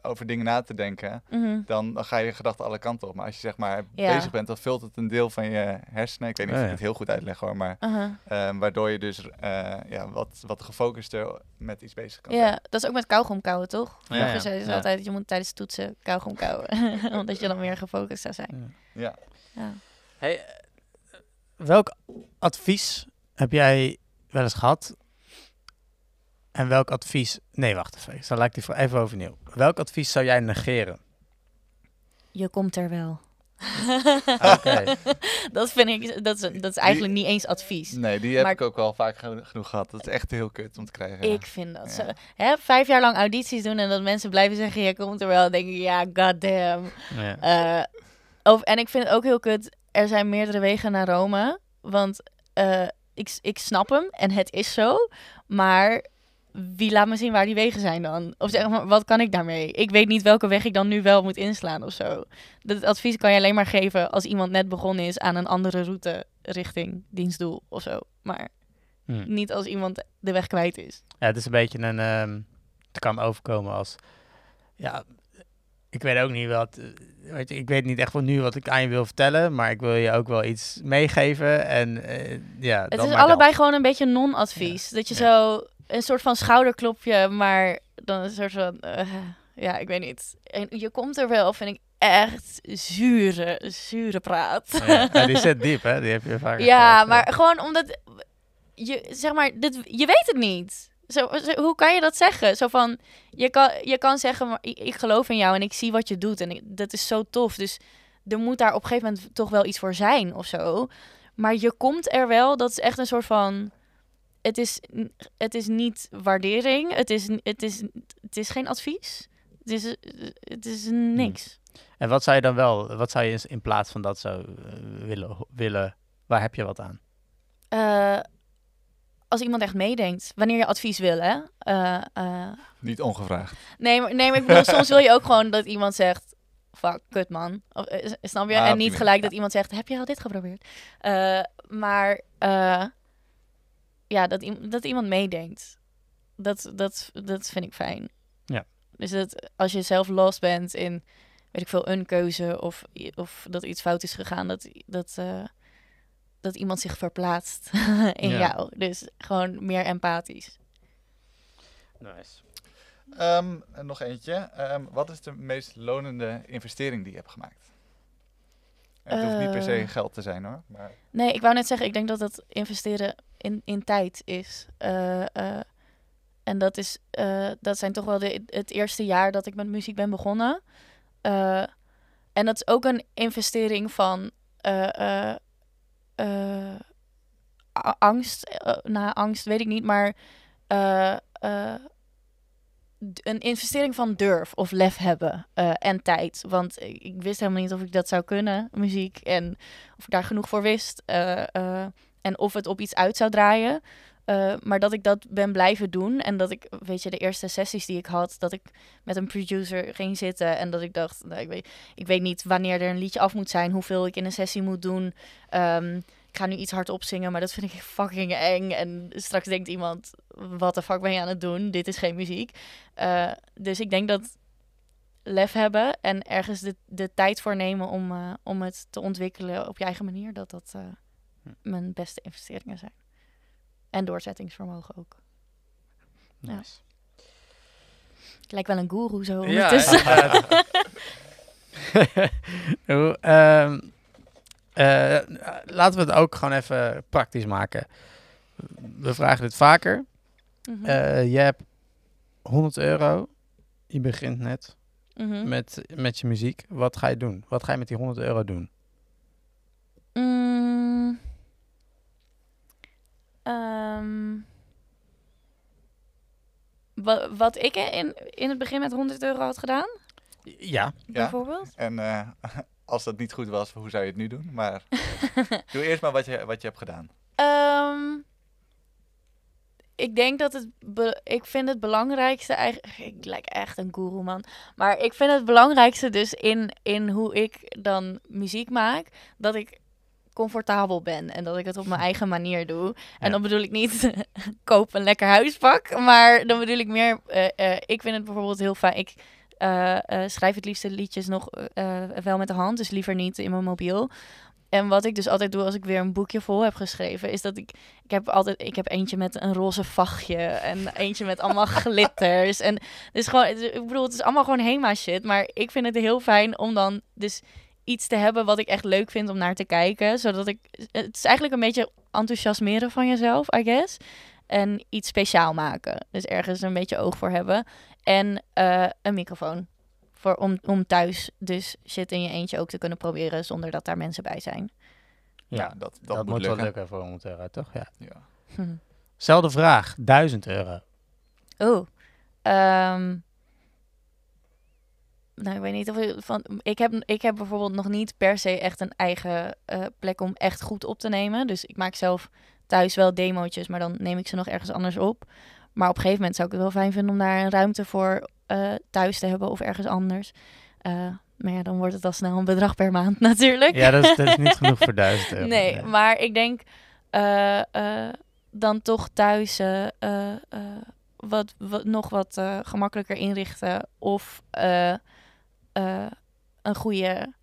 over dingen na te denken, Mhm. dan, dan ga je gedachten alle kanten op. Maar als je zeg maar Ja. bezig bent, dan vult het een deel van je hersenen. Ik weet niet of ik ja. het heel goed uitleg hoor, maar Uh-huh. ehm, waardoor je dus eh, ja, wat, wat gefocuster met iets bezig kan zijn. Ja, dat is ook met kauwgom kauwen, toch? Ja, ja. Ja. altijd, je moet tijdens toetsen kauwgom kauwen. Omdat je dan meer gefocust zou zijn. Ja. Ja. Hey, eh, welk advies heb jij wel eens gehad? En welk advies... Nee, wacht even. Dan laat ik die voor even overnieuw. Welk advies zou jij negeren? Je komt er wel. Oké. dat vind ik, dat is, dat is eigenlijk niet eens advies. Nee, die heb Maar- ik ook wel vaak geno- genoeg gehad. Dat is echt heel kut om te krijgen. Ik vind dat Ja. zo. Hè, vijf jaar lang audities doen en dat mensen blijven zeggen, je komt er wel. Dan denk ik, ja, goddamn. Ja. Eh of, en ik vind het ook heel kut, er zijn meerdere wegen naar Rome. Want eh, ik, ik snap hem en het is zo. Maar wie laat me zien waar die wegen zijn dan? Of zeg maar, wat kan ik daarmee? Ik weet niet welke weg ik dan nu wel moet inslaan of zo. Dat advies kan je alleen maar geven als iemand net begonnen is aan een andere route richting dienstdoel of zo. Maar Hm. niet als iemand de weg kwijt is. Ja, het is een beetje een... ehm het kan me overkomen als... Ja, ik weet ook niet wat... eh, Weet je, ik weet niet echt van nu wat ik aan je wil vertellen, maar ik wil je ook wel iets meegeven. En eh, ja, Het dan is dat. allebei gewoon een beetje non-advies. Dat je Ja. zo een soort van schouderklopje, maar dan een soort van, eh, ja, ik weet niet. En je komt er wel, vind ik echt zure, zure praat. Ja, ja, die zit diep, hè? Die heb je vaak. Ja, maar gewoon omdat je zeg maar, dit, je weet het niet. Zo, zo- hoe kan je dat zeggen? Zo van, je kan, je kan zeggen, maar ik, ik geloof in jou en ik zie wat je doet en ik- dat is zo tof. Dus er moet daar op een gegeven moment toch wel iets voor zijn of zo. Maar je komt er wel, dat is echt een soort van, het is, het is niet waardering, het is, het is, het is geen advies. Het is, het is niks. En wat zou je dan wel, wat zou je in- plaats van dat zo eh, willen, willen, waar heb je wat aan? Eh, als iemand echt meedenkt, wanneer je advies wil, hè? Eh, eh, Niet ongevraagd. Nee, maar, nee, maar ik bedoel, soms wil je ook gewoon dat iemand zegt... Fuck, kut man. Of, snap je? Ah, en niet gelijk ja. dat iemand zegt... Heb je al dit geprobeerd? Eh, maar eh, ja, dat, dat iemand meedenkt. Dat, dat, dat vind ik fijn. Ja. Dus dat als je zelf lost bent in... Weet ik veel, een keuze of, of dat iets fout is gegaan... Dat, dat, eh, dat iemand zich verplaatst in Ja. jou. Dus gewoon meer empathisch. Nice. Ehm, en nog eentje. Ehm, wat is de meest lonende investering die je hebt gemaakt? Het hoeft niet per se Eh. geld te zijn hoor. Maar Nee, ik wou net zeggen, ik denk dat dat investeren in, in tijd is. Eh, eh, en dat, is, eh, dat zijn toch wel de, het eerste jaar dat ik met muziek ben begonnen. En dat is ook een investering van angst. nou, angst weet ik niet, maar een investering van durf of lef hebben en tijd. Want ik, wist helemaal niet of ik dat zou kunnen, muziek. En of ik daar genoeg voor wist. En of het op iets uit zou draaien. Eh, maar dat ik dat ben blijven doen. En dat ik, weet je, de eerste sessies die ik had, dat ik met een producer ging zitten. En dat ik dacht, nou, ik, weet, ik weet niet wanneer er een liedje af moet zijn, hoeveel ik in een sessie moet doen. Ehm, ik ga nu iets hardop zingen, maar dat vind ik fucking eng. En straks denkt iemand, wat de fuck ben je aan het doen? Dit is geen muziek. Eh, dus ik denk dat lef hebben en ergens de, de tijd voor nemen om, eh, om het te ontwikkelen op je eigen manier, dat dat. Mijn beste investeringen zijn. En doorzettingsvermogen ook. Ja. Ik lijk wel een guru zo Ja, ondertussen. Hoe, ehm, eh, laten we het ook gewoon even praktisch maken. We vragen dit vaker. Eh, je hebt 100 euro. Je begint net Mhm. met, met je muziek. Wat ga je doen? Wat ga je met die 100 euro doen? Mm. Ehm. Wa- wat ik in, in het begin met 100 euro had gedaan, Ja. bijvoorbeeld. En eh, als dat niet goed was, hoe zou je het nu doen? Maar doe eerst maar wat je, wat je hebt gedaan. Ehm, ik denk dat het. be- ik vind het belangrijkste eigenlijk. Ik lijk echt een guru, man. Maar ik vind het belangrijkste dus in, in hoe ik dan muziek maak. Dat ik comfortabel ben en dat ik het op mijn eigen manier doe. En dan bedoel ik niet koop een lekker huispak, maar dan bedoel ik meer. eh, eh, ik vind het bijvoorbeeld heel fijn. Ik eh, schrijf het liefste liedjes nog wel met de hand, dus liever niet in mijn mobiel. En wat ik dus altijd doe als ik weer een boekje vol heb geschreven, is dat ik, ik heb altijd, ik heb eentje met een roze vachtje en eentje met allemaal glitters. En dus gewoon, ik bedoel, het is allemaal gewoon HEMA shit, maar ik vind het heel fijn om dan dus iets te hebben wat ik echt leuk vind om naar te kijken, zodat ik, het is eigenlijk een beetje enthousiasmeren van jezelf, I guess. En iets speciaal maken. Dus ergens een beetje oog voor hebben. En eh, een microfoon. Voor, om, om thuis dus shit in je eentje ook te kunnen proberen zonder dat daar mensen bij zijn. Ja, Ja, dat, dat, dat, moet moet wel lukken. lukken voor 100 euro, toch? Ja. Ja. Hm. Zelfde vraag, 1000 euro. Oh. ehm, nou, ik weet niet of ik van. Ik heb, ik heb bijvoorbeeld nog niet per se echt een eigen eh, plek om echt goed op te nemen. Dus ik maak zelf thuis wel demootjes, maar dan neem ik ze nog ergens anders op. Maar op een gegeven moment zou ik het wel fijn vinden om daar een ruimte voor eh, thuis te hebben of ergens anders. Eh, maar ja, dan wordt het al snel een bedrag per maand natuurlijk. Ja, dat is, dat is niet genoeg voor 1000 euro. Nee, maar ik denk dan toch thuis wat, wat, nog wat gemakkelijker inrichten. Of eh, een goede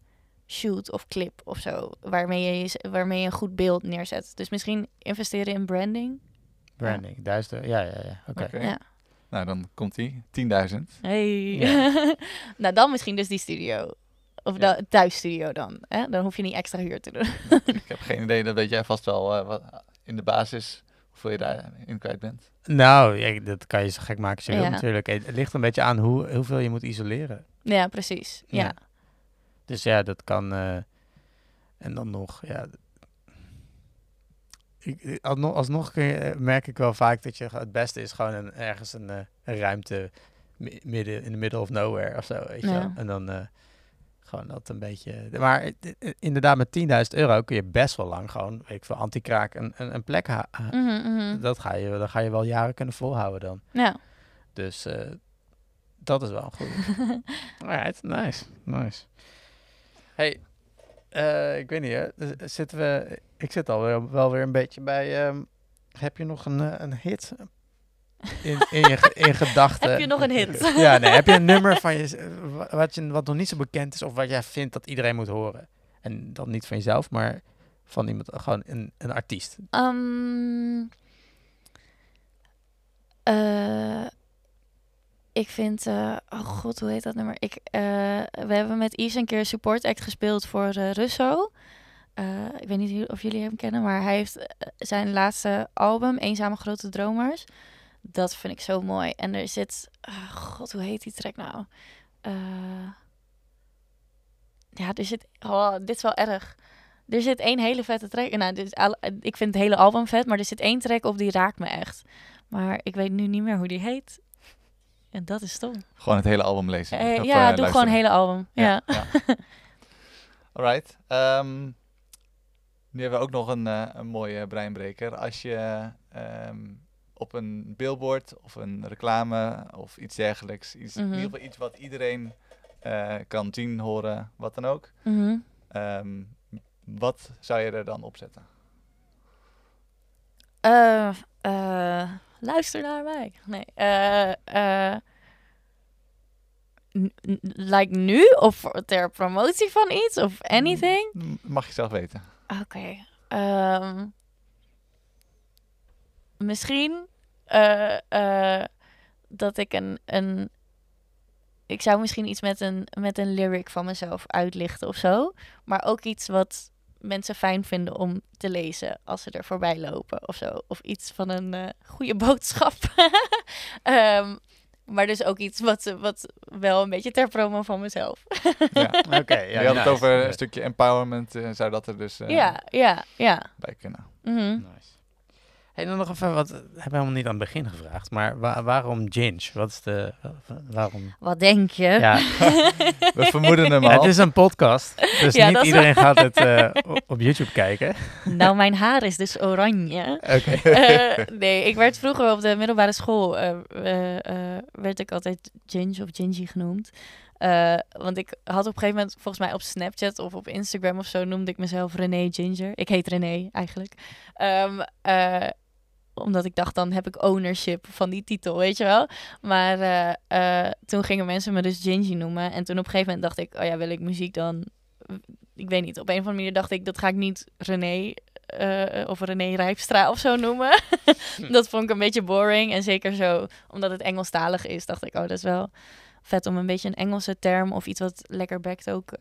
shoot of clip of zo. Waarmee je, je- waarmee je een goed beeld neerzet. Dus misschien investeren in branding. Branding, 1000 euro. Ja, ja, ja. Oké. Ja. Nou, dan komt die. 10.000. Hey. Ja. nou, dan misschien dus die studio. Of Ja. de thuisstudio dan. Hè? Dan hoef je niet extra huur te doen. Ik heb geen idee, dat weet jij vast wel eh, wat, in de basis hoeveel je daarin kwijt bent. Nou, ja, dat kan je zo gek maken als je wil Ja. natuurlijk. Het ligt een beetje aan hoe, hoeveel je moet isoleren. ja, precies. Ja. Ja. Dus ja, dat kan. eh, en dan nog, ja. Ik, alsnog, alsnog kun je, eh, merk ik wel vaak dat je het beste is gewoon een, ergens een, eh, een ruimte mi- midden in the middle of nowhere of zo. Weet je. En dan eh, gewoon dat een beetje. Maar eh, eh, inderdaad, met 10.000 euro kun je best wel lang gewoon, weet ik veel, anti-kraak een, een, een plek ha- Mhm, mhm. Dat ga je, dan ga je wel jaren kunnen volhouden dan. ja. Dus eh, dat is wel een goede. Alright, nice, nice. Hey, eh, ik weet niet, hè. z- Zitten we, ik zit alweer wel weer een beetje bij. ehm, heb je nog een, eh, een hit in, in, je, in gedachten? Heb je nog een hit? ja, nee. Heb je een nummer van je, wa- wat, je, wat nog niet zo bekend is of wat jij vindt dat iedereen moet horen? En dan niet van jezelf, maar van iemand, gewoon een, een artiest. Eh, ik vind, eh, oh god, hoe heet dat nummer? Ik, eh, we hebben met Yves een keer een support act gespeeld voor Russo. Ik weet niet of jullie hem kennen, maar hij heeft zijn laatste album, Eenzame Grote Dromers. Dat vind ik zo mooi. En er zit, ah, god, hoe heet die track nou? Eh, ja, er zit, oh, dit is wel erg. Er zit één hele vette track. Nou, dit ik vind het hele album vet, maar er zit één track op die raakt me echt. Maar ik weet nu niet meer hoe die heet. En dat is stom. Gewoon het hele album lezen. Eh, Of, ja, eh, doe gewoon een hele album. Ja. ja. Alright. ehm, nu hebben we ook nog een, eh, een mooie breinbreker. Als je ehm, op een billboard of een reclame of iets dergelijks, iets, in Mhm. ieder geval iets wat iedereen eh, kan zien, horen, wat dan ook. Mhm. ehm, wat zou je er dan op zetten? Eh, eh, luister naar mij. Nee. like nu? Of ter promotie van iets? Of anything? M- Mag je zelf weten. Oké. ehm, misschien eh, eh, dat ik een, een. Ik zou misschien iets met een, met een lyric van mezelf uitlichten of zo. Maar ook iets wat mensen fijn vinden om te lezen als ze er voorbij lopen of zo. Of iets van een eh, goede boodschap. Ehm, maar dus ook iets wat, wat wel een beetje ter promo van mezelf. Ja. Oké, je ja. had het over een stukje empowerment, eh, zou dat er dus eh, ja, ja, ja. bij kunnen. Mhm. Nice. Hey, dan nog even wat. Hebben we helemaal niet aan het begin gevraagd. Maar wa- waarom Ginge? Wat is de. wa- Waarom? Wat denk je? Ja, We vermoeden hem al. het is een podcast. Dus Ja, niet iedereen gaat het eh, op YouTube kijken. Nou, mijn haar is dus oranje. Oké. Eh, nee, ik werd vroeger op de middelbare school, eh, eh, eh, werd ik altijd Ginge of Gingy genoemd. Eh, want ik had op een gegeven moment, volgens mij op Snapchat of op Instagram of zo, noemde ik mezelf René Ginger. Ik heet René eigenlijk. Ehm, eh, omdat ik dacht, dan heb ik ownership van die titel, weet je wel. Maar eh, eh, toen gingen mensen me dus Gingy noemen. En toen op een gegeven moment dacht ik, oh ja, wil ik muziek dan... Ik weet niet, op een of andere manier dacht ik, dat ga ik niet René eh, of René Rijpstra of zo noemen. dat vond ik een beetje boring. En zeker zo, omdat het Engelstalig is, dacht ik, oh, dat is wel vet om een beetje een Engelse term of iets wat lekker bekt ook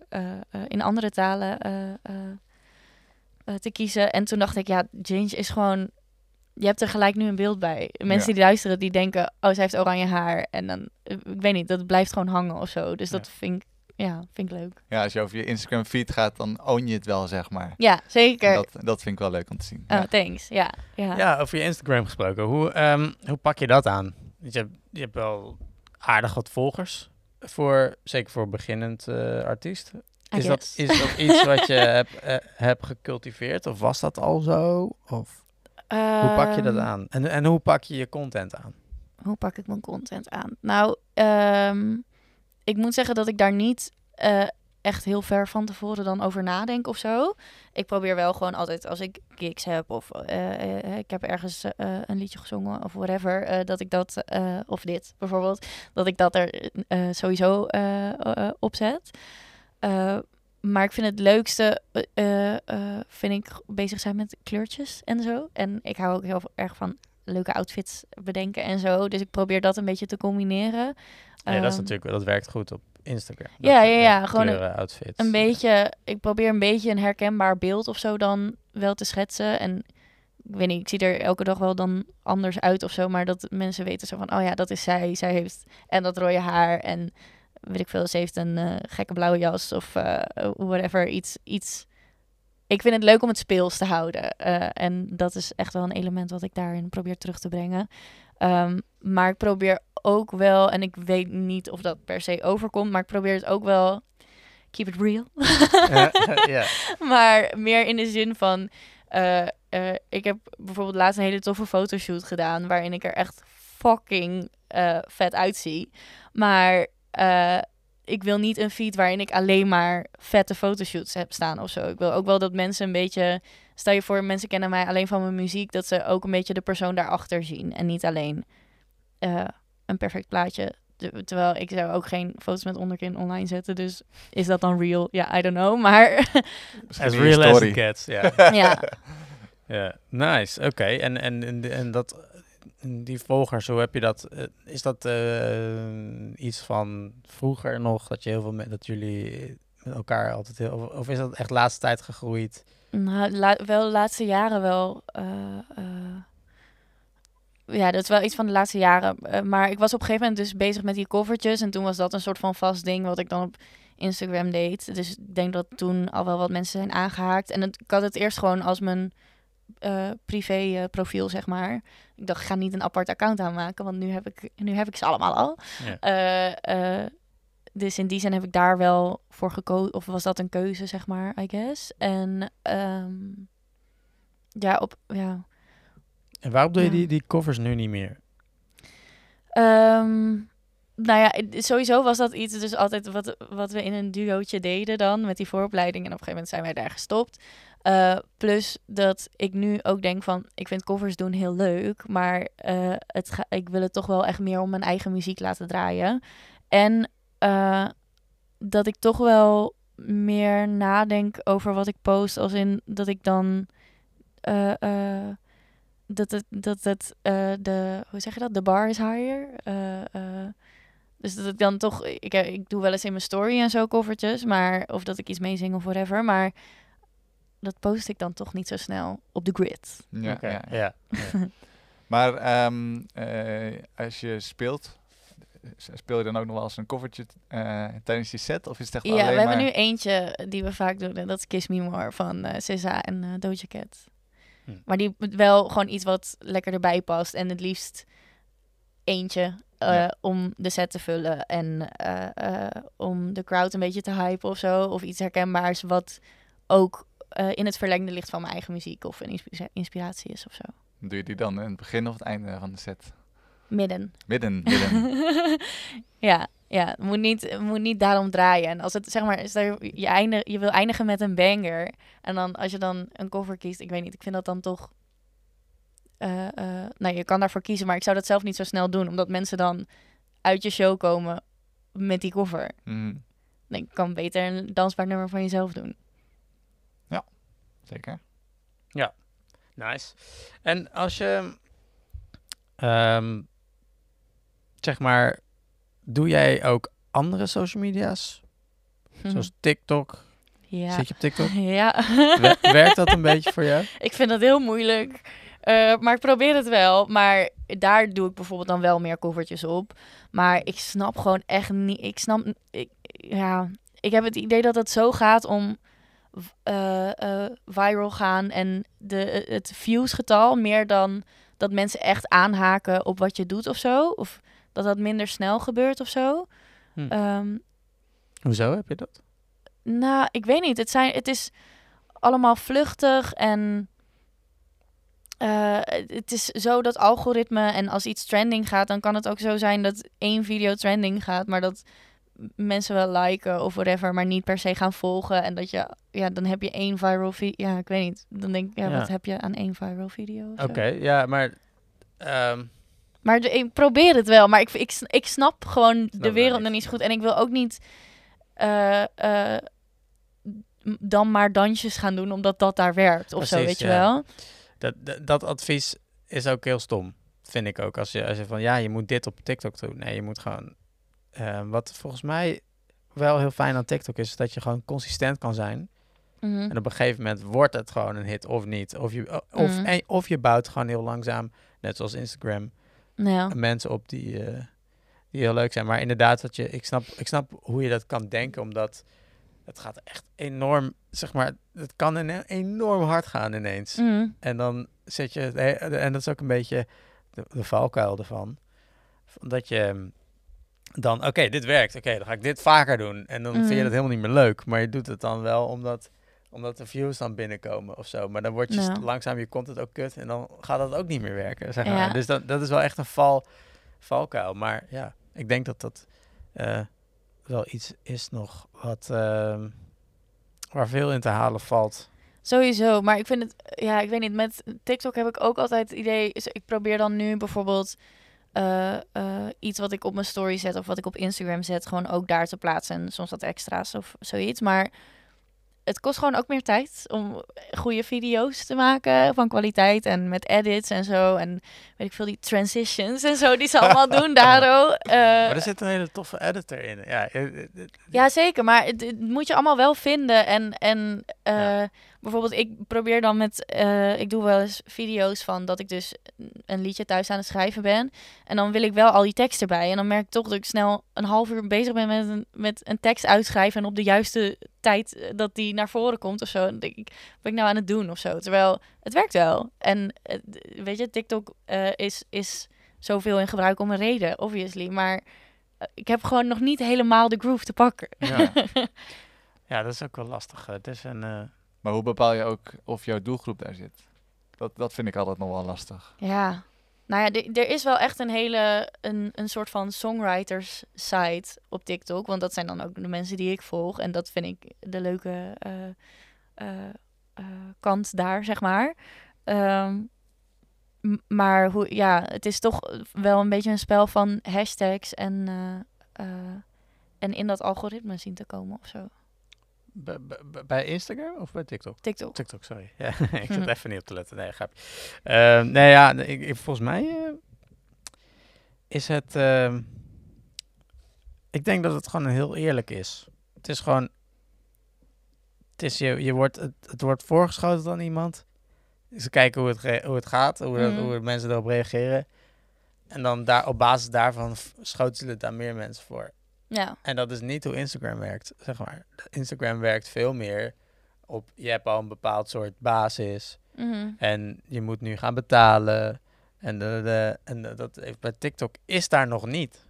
in andere talen te kiezen. En toen dacht ik, ja, Ginge is gewoon... Je hebt er gelijk nu een beeld bij. Mensen Ja. die luisteren, die denken, oh, zij heeft oranje haar. En dan, eh, ik weet niet, dat blijft gewoon hangen of zo. Dus dat vind ik, ja, vind ik leuk. Ja, als je over je Instagram feed gaat, dan own je het wel, zeg maar. Ja, zeker. Dat, dat vind ik wel leuk om te zien. Oh, Ja. thanks. Ja, ja. Ja, over je Instagram gesproken. Hoe, ehm, hoe pak je dat aan? Je hebt, je hebt wel aardig wat volgers. Voor, zeker voor beginnend eh, artiest. Is dat, is dat iets wat je hebt hebt gecultiveerd? Of was dat al zo? Of hoe pak je dat Ehm, aan? En, en hoe pak je je content aan? Hoe pak ik mijn content aan? Nou, ehm, ik moet zeggen dat ik daar niet eh, echt heel ver van tevoren dan over nadenk of zo. Ik probeer wel gewoon altijd als ik gigs heb of eh, eh, ik heb ergens een liedje gezongen of whatever, dat ik dat, of dit bijvoorbeeld, dat ik dat er sowieso eh, op zet. Eh, maar ik vind het leukste, eh, eh, vind ik bezig zijn met kleurtjes en zo. En ik hou ook heel erg van leuke outfits bedenken en zo. Dus ik probeer dat een beetje te combineren. Ja, dat is Ehm, natuurlijk, dat werkt goed op Instagram. Ja, Dat, ja, eh, ja, gewoon een- outfits. Een beetje, ik probeer een beetje een herkenbaar beeld of zo dan wel te schetsen. En ik weet niet, ik zie er elke dag wel dan anders uit of zo. Maar dat mensen weten zo van, oh ja, dat is zij. Zij heeft en dat rode haar en weet ik veel, ze heeft een eh, gekke blauwe jas of eh, whatever. Iets, iets. Ik vind het leuk om het speels te houden. eh, en dat is echt wel een element wat ik daarin probeer terug te brengen. Ehm, maar ik probeer ook wel, en ik weet niet of dat per se overkomt, maar ik probeer het ook wel keep it real. maar meer in de zin van, ik heb bijvoorbeeld laatst een hele toffe fotoshoot gedaan, waarin ik er echt fucking vet uitzie. Maar eh, ik wil niet een feed waarin ik alleen maar vette fotoshoots heb staan of zo. Ik wil ook wel dat mensen een beetje, stel je voor, mensen kennen mij alleen van mijn muziek, dat ze ook een beetje de persoon daarachter zien en niet alleen eh, een perfect plaatje. Te- Terwijl ik zou ook geen foto's met onderkin online zetten. Dus is dat dan real? Ja, I don't know. Maar As real as it gets, ja. ja, Ja, nice. Oké, en, en, en, en dat, die volgers, hoe heb je dat? eh, Is dat eh, iets van vroeger nog, dat je heel veel met, dat jullie met elkaar altijd heel, of, is dat echt laatste tijd gegroeid? nou, wel de laatste jaren wel. eh, ja, dat is wel iets van de laatste jaren. Maar ik was op een gegeven moment dus bezig met die covertjes. En toen was dat een soort van vast ding wat ik dan op Instagram deed. Dus ik denk dat toen al wel wat mensen zijn aangehaakt. En het, ik had het eerst gewoon als mijn eh, privé eh, profiel, zeg maar. Ik dacht, ik ga niet een apart account aanmaken, want nu heb ik, nu heb ik ze allemaal al. Ja. Eh, dus in die zin heb ik daar wel voor gekozen, of was dat een keuze, zeg maar, I guess. En ehm, ja, op, ja. En waarom doe je Ja. die, die covers nu niet meer? Ehm, nou ja, sowieso was dat iets dus altijd wat, wat we in een duootje deden dan met die vooropleiding. En op een gegeven moment zijn wij daar gestopt. Eh, plus dat ik nu ook denk van, ik vind covers doen heel leuk, maar eh, het ik wil het toch wel echt meer om mijn eigen muziek laten draaien. En eh, dat ik toch wel meer nadenk over wat ik post, als in dat ik dan dat het, dat het de, hoe zeg je dat, de bar is higher. Dus dat ik dan toch, ik, ik doe wel eens in mijn story en zo covertjes, maar of dat ik iets meezing of whatever, maar dat post ik dan toch niet zo snel op de grid. Ja, ja. ja. Maar ehm, eh, als je speelt, speel je dan ook nog wel eens een covertje eh, tijdens je set? Of is het echt Ja, alleen we hebben maar... nu eentje die we vaak doen en dat is Kiss Me More van eh SZA en eh, Doja Cat. Hm. Maar die wel gewoon iets wat lekker erbij past en het liefst eentje eh, Ja. om de set te vullen en eh, eh, om de crowd een beetje te hypen of zo. Of iets herkenbaars wat ook eh, in het verlengde ligt van mijn eigen muziek of een inspi- inspiratie is of zo. Doe je die dan in het begin of het einde van de set? Midden. Midden, midden. ja, ja, het moet niet, het moet niet daarom draaien. En als het zeg maar, is je, eindig, je wil eindigen met een banger. En dan als je dan een cover kiest, ik weet niet, ik vind dat dan toch eh, eh, nou, je kan daarvoor kiezen, maar ik zou dat zelf niet zo snel doen, omdat mensen dan uit je show komen met die cover. Nee, ik kan beter een dansbaar nummer van jezelf doen. Zeker. Nice. En als je, ehm, zeg maar, doe jij ook andere social media's? Zoals TikTok? ja. Zit je op TikTok? Ja. Wer- werkt dat een beetje voor jou? ik vind dat heel moeilijk. Eh, maar ik probeer het wel. Maar daar doe ik bijvoorbeeld dan wel meer covertjes op. Maar ik snap gewoon echt niet. Ik snap. Ik, ja, ik heb het idee dat het zo gaat om eh, eh, viral gaan en de, het viewsgetal meer dan dat mensen echt aanhaken op wat je doet of zo. Of dat dat minder snel gebeurt of zo. Hm. Ehm, Hoezo heb je dat? nou, ik weet niet. Het, zijn, het is allemaal vluchtig en eh, het is zo dat algoritme en als iets trending gaat, dan kan het ook zo zijn dat één video trending gaat, maar dat mensen wel liken of whatever, maar niet per se gaan volgen en dat je, ja, dan heb je één viral video. Ja, ik weet niet. Dan denk ik, ja, Ja. wat heb je aan één viral video? Oké, ja, maar... ehm, Maar de- ik probeer het wel, maar ik, ik, ik snap gewoon Snap de wereld nog niet zo goed. En ik wil ook niet eh, eh, dan maar dansjes gaan doen, omdat dat daar werkt of zo, weet je wel? dat, dat, dat advies is ook heel stom, vind ik ook. Als je, als je van, ja, je moet dit op TikTok doen. Nee, je moet gewoon... eh, wat volgens mij wel heel fijn aan TikTok is, is dat je gewoon consistent kan zijn. Mhm. En op een gegeven moment wordt het gewoon een hit of niet. Of je, of, Mhm. en, of je bouwt gewoon heel langzaam, net zoals Instagram, Ja. mensen op die, eh, die heel leuk zijn. Maar inderdaad, dat je, ik, snap, ik snap hoe je dat kan denken, omdat het gaat echt enorm, zeg maar, het kan enorm hard gaan ineens. Mhm. En dan zit je, en dat is ook een beetje de, de valkuil ervan. Van Dat je ehm, dan, oké, dit werkt, oké, dan ga ik dit vaker doen. En dan vind je Mhm. dat helemaal niet meer leuk, maar je doet het dan wel omdat, omdat de views dan binnenkomen of zo. Maar dan wordt je Ja. langzaam je content ook kut en dan gaat dat ook niet meer werken, zeg Ja. maar. Dus dat, dat is wel echt een val, valkuil. Maar ja, ik denk dat dat eh, wel iets is nog wat, ehm, waar veel in te halen valt. Sowieso, maar ik vind het, ja, ik weet niet, met TikTok heb ik ook altijd het idee, is- ik probeer dan nu bijvoorbeeld eh, eh, iets wat ik op mijn story zet of wat ik op Instagram zet, gewoon ook daar te plaatsen en soms wat extra's of zoiets, maar het kost gewoon ook meer tijd om goede video's te maken van kwaliteit en met edits en zo en weet ik veel, die transitions en zo die ze allemaal doen, Daro. Eh, maar er zit een hele toffe editor in. Ja, ja, zeker. Maar het, het moet je allemaal wel vinden. En, en Ja. Bijvoorbeeld, ik probeer dan met... eh, ik doe wel eens video's van dat ik dus een liedje thuis aan het schrijven ben. En dan wil ik wel al die tekst erbij. En dan merk ik toch dat ik snel een half uur bezig ben met een, met een tekst uitschrijven. En op de juiste tijd eh, dat die naar voren komt of zo. Dan denk ik, wat ben ik nou aan het doen of zo? Terwijl, het werkt wel. En eh, weet je, TikTok is, is zoveel in gebruik om een reden, obviously. Maar ik heb gewoon nog niet helemaal de groove te pakken. Ja. ja, dat is ook wel lastig. Het is een... Maar hoe bepaal je ook of jouw doelgroep daar zit? Dat, dat vind ik altijd nog wel lastig. Ja. Nou ja, er is wel echt een hele, een, een soort van songwriters site op TikTok. Want dat zijn dan ook de mensen die ik volg. En dat vind ik de leuke eh, eh, eh, kant daar, zeg maar. Ehm, maar hoe, ja, het is toch wel een beetje een spel van hashtags en, en in dat algoritme zien te komen of zo. B- bij Instagram of bij TikTok? TikTok. TikTok, sorry. Ja, ik zat Mhm. even niet op te letten. Nee, grapje. Nee, ja, ik, ik- volgens mij eh, is het... ehm, ik denk dat het gewoon heel eerlijk is. Het is gewoon... Het, is je, je wordt, het, het wordt voorgeschoten aan iemand. Ze kijken hoe het, hoe het gaat, hoe, dat- Mhm. hoe mensen erop reageren. En dan daar, op basis daarvan schoten ze het daar meer mensen voor. Ja. En dat is niet hoe Instagram werkt, zeg maar. Instagram werkt veel meer op, je hebt al een bepaald soort basis Mhm. en je moet nu gaan betalen. En, de, de, en de- dat heeft- bij TikTok is daar nog niet.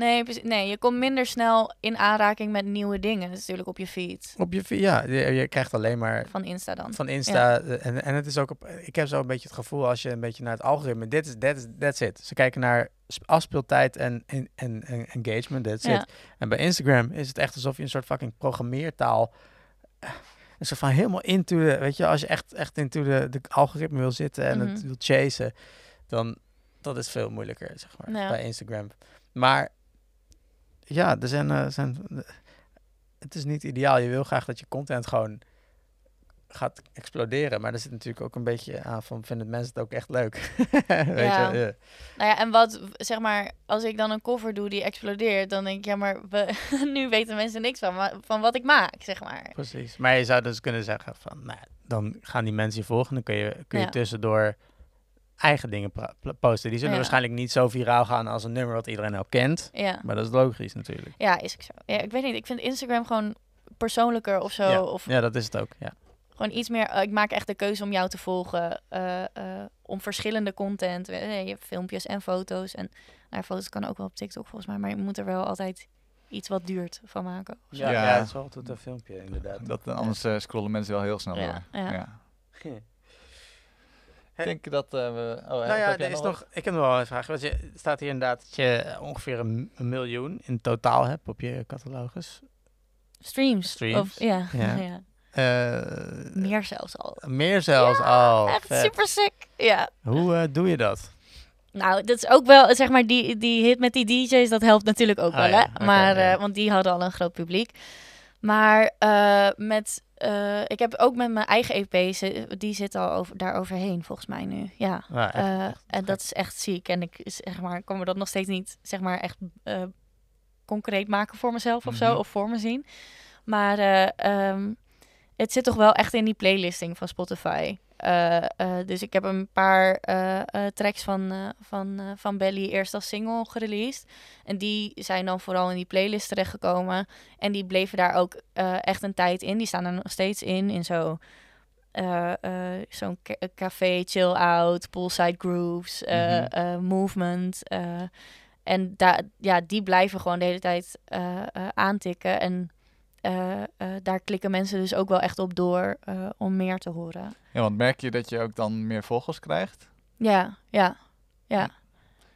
Nee, nee, je komt minder snel in aanraking met nieuwe dingen. Dat is natuurlijk op je feed. Op je, vi- ja, je, je krijgt alleen maar Van Insta dan. van Insta. eh, En, en het is ook op, ik heb zo een beetje het gevoel als je een beetje naar het algoritme, dit is, that is, that's it. Ze kijken naar sp- afspeeltijd en, en, en, en engagement, that's Ja. it. En bij Instagram is het echt alsof je een soort fucking programmeertaal. En zo van helemaal into de, weet je, als je echt, echt into de, de algoritme wil zitten en het Mhm. wil chasen, dan dat is veel moeilijker, zeg maar, Ja. bij Instagram. Maar ja, er zijn, eh, zijn, het is niet ideaal. Je wil graag dat je content gewoon gaat exploderen. Maar er zit natuurlijk ook een beetje aan van, vinden mensen het ook echt leuk? weet Ja. je? Ja. Nou ja, en wat, zeg maar, als ik dan een cover doe die explodeert, dan denk ik, ja, maar we, nu weten mensen niks van, van wat ik maak, zeg maar. Precies. Maar je zou dus kunnen zeggen van, nou, dan gaan die mensen je volgen. Dan kun je, kun je Ja. tussendoor eigen dingen posten. Die zullen Ja. waarschijnlijk niet zo viraal gaan als een nummer wat iedereen al kent. Ja. Maar dat is logisch natuurlijk. ja, is ook zo. Ja, ik weet niet, ik vind Instagram gewoon persoonlijker of zo. ja. Of ja, dat is het ook. Ja. gewoon iets meer, eh, ik maak echt de keuze om jou te volgen. eh, eh, om verschillende content. Je hebt filmpjes en foto's. En nou, foto's kan ook wel op TikTok volgens mij. Maar je moet er wel altijd iets wat duurt van maken. Ja, Ja. ja. dat is wel altijd een filmpje inderdaad. Dat, anders scrollen mensen wel heel snel Ja, door. ja. Ja. Ik denk dat eh, we... Oh, Nou heb ja, er is nog nog, ik heb nog wel een vraag. Want je staat hier inderdaad dat je ongeveer een, een miljoen in totaal hebt op je catalogus. Streams. Streams, Of, ja, ja. ja. Eh, meer zelfs al. Meer zelfs. oh, echt vet. super sick. Ja. Hoe eh, doe je dat? Nou, dat is ook wel, zeg maar, die, die hit met die DJ's, dat helpt natuurlijk ook Ah, wel, ja, hè? maar, ja. eh, want die hadden al een groot publiek. Maar eh, met, eh, ik heb ook met mijn eigen EP, ze- die zit al over, daar overheen, volgens mij nu. Ja. Echt, Eh, echt en dat is echt ziek. En ik zeg maar, kan me dat nog steeds niet zeg maar, echt eh, concreet maken voor mezelf of zo, Mhm. of voor me zien. Maar eh, ehm, het zit toch wel echt in die playlisting van Spotify. Eh, eh, dus ik heb een paar eh, tracks van, van, van Belly eerst als single gereleased. En die zijn dan vooral in die playlist terechtgekomen. En die bleven daar ook echt een tijd in. Die staan er nog steeds in, in zo zo'n ca- café, chill out, poolside grooves, Mhm. movement. en daar, ja, die blijven gewoon de hele tijd aantikken. En daar klikken mensen dus ook wel echt op door eh, om meer te horen. Ja, want merk je dat je ook dan meer volgers krijgt? Ja, ja,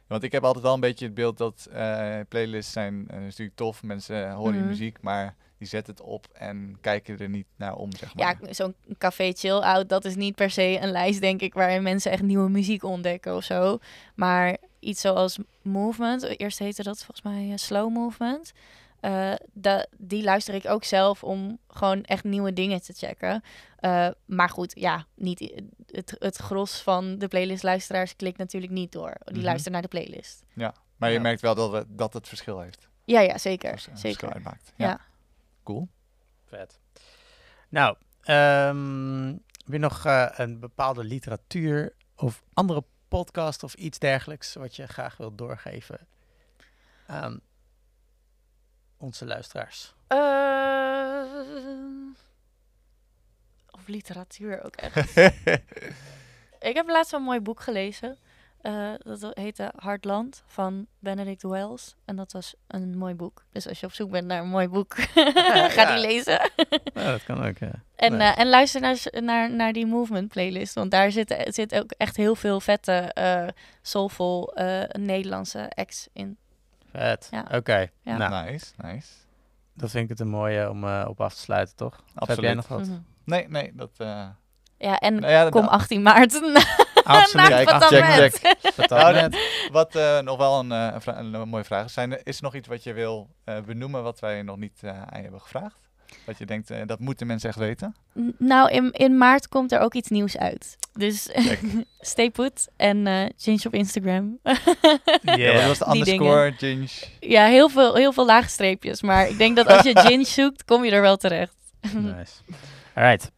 Want ik heb altijd wel een beetje het beeld dat eh, playlists zijn eh, natuurlijk tof. Mensen horen je Mhm. muziek, maar die zetten het op en kijken er niet naar om, zeg maar. ja. Zo'n café chill out, dat is niet per se een lijst, denk ik, waarin mensen echt nieuwe muziek ontdekken of zo. Maar iets zoals movement, eerst heette dat volgens mij eh, slow movement. Eh, die luister ik ook zelf om gewoon echt nieuwe dingen te checken. Eh, maar goed, ja, niet, het, het gros van de playlist-luisteraars klikt natuurlijk niet door. Die Mhm. luisteren naar de playlist. Maar je Ja. merkt wel dat het, dat het verschil heeft. Ja, ja, zeker. Verschil zeker. uitmaakt. Ja. Ja. Cool. Vet. Nou, ehm, heb je nog eh, een bepaalde literatuur of andere podcast of iets dergelijks wat je graag wilt doorgeven aan onze luisteraars? Eh, of literatuur ook echt. Ik heb laatst een mooi boek gelezen. Eh, dat heette Hardland van Benedict Wells. En dat was een mooi boek. Dus als je op zoek bent naar een mooi boek, ga Ja. die lezen. Ja, dat kan ook, ja. En, Nee. eh, en luister naar, naar, naar die movement playlist. Want daar zit, zit ook echt heel veel vette, eh soulful Nederlandse acts in. Vet. Ja. Oké. Ja. Nou, Nice, nice. dat vind ik het een mooie om eh, op af te sluiten, toch? Of Heb jij Absoluut. nog wat? Mhm. Nee, nee, dat... eh, Ja, en nou ja, dat- kom 18 maart Absoluut. Kijk, check, check. Nou, Wat eh, nog wel een, eh, een, vra- een mooie vraag is. Zijn er, is er nog iets wat je wil eh, benoemen wat wij nog niet eh, aan je hebben gevraagd? Dat je denkt, eh, dat moeten mensen echt weten? N- Nou, in, in maart komt er ook iets nieuws uit. Dus stay put en eh change op Instagram. Ja, wat was de Die underscore, Ginge? ja, heel veel, heel veel lage streepjes. Maar ik denk dat als je Ginge zoekt, kom je er wel terecht. Nice. Alright.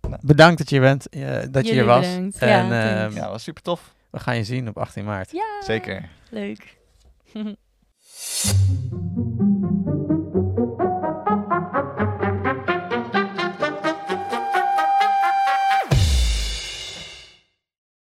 Nou. Bedankt dat je bent, eh, dat je hier was. bedankt. En Ja, ehm. Ja, was super tof. we gaan je zien op 18 maart. Ja, Zeker. leuk.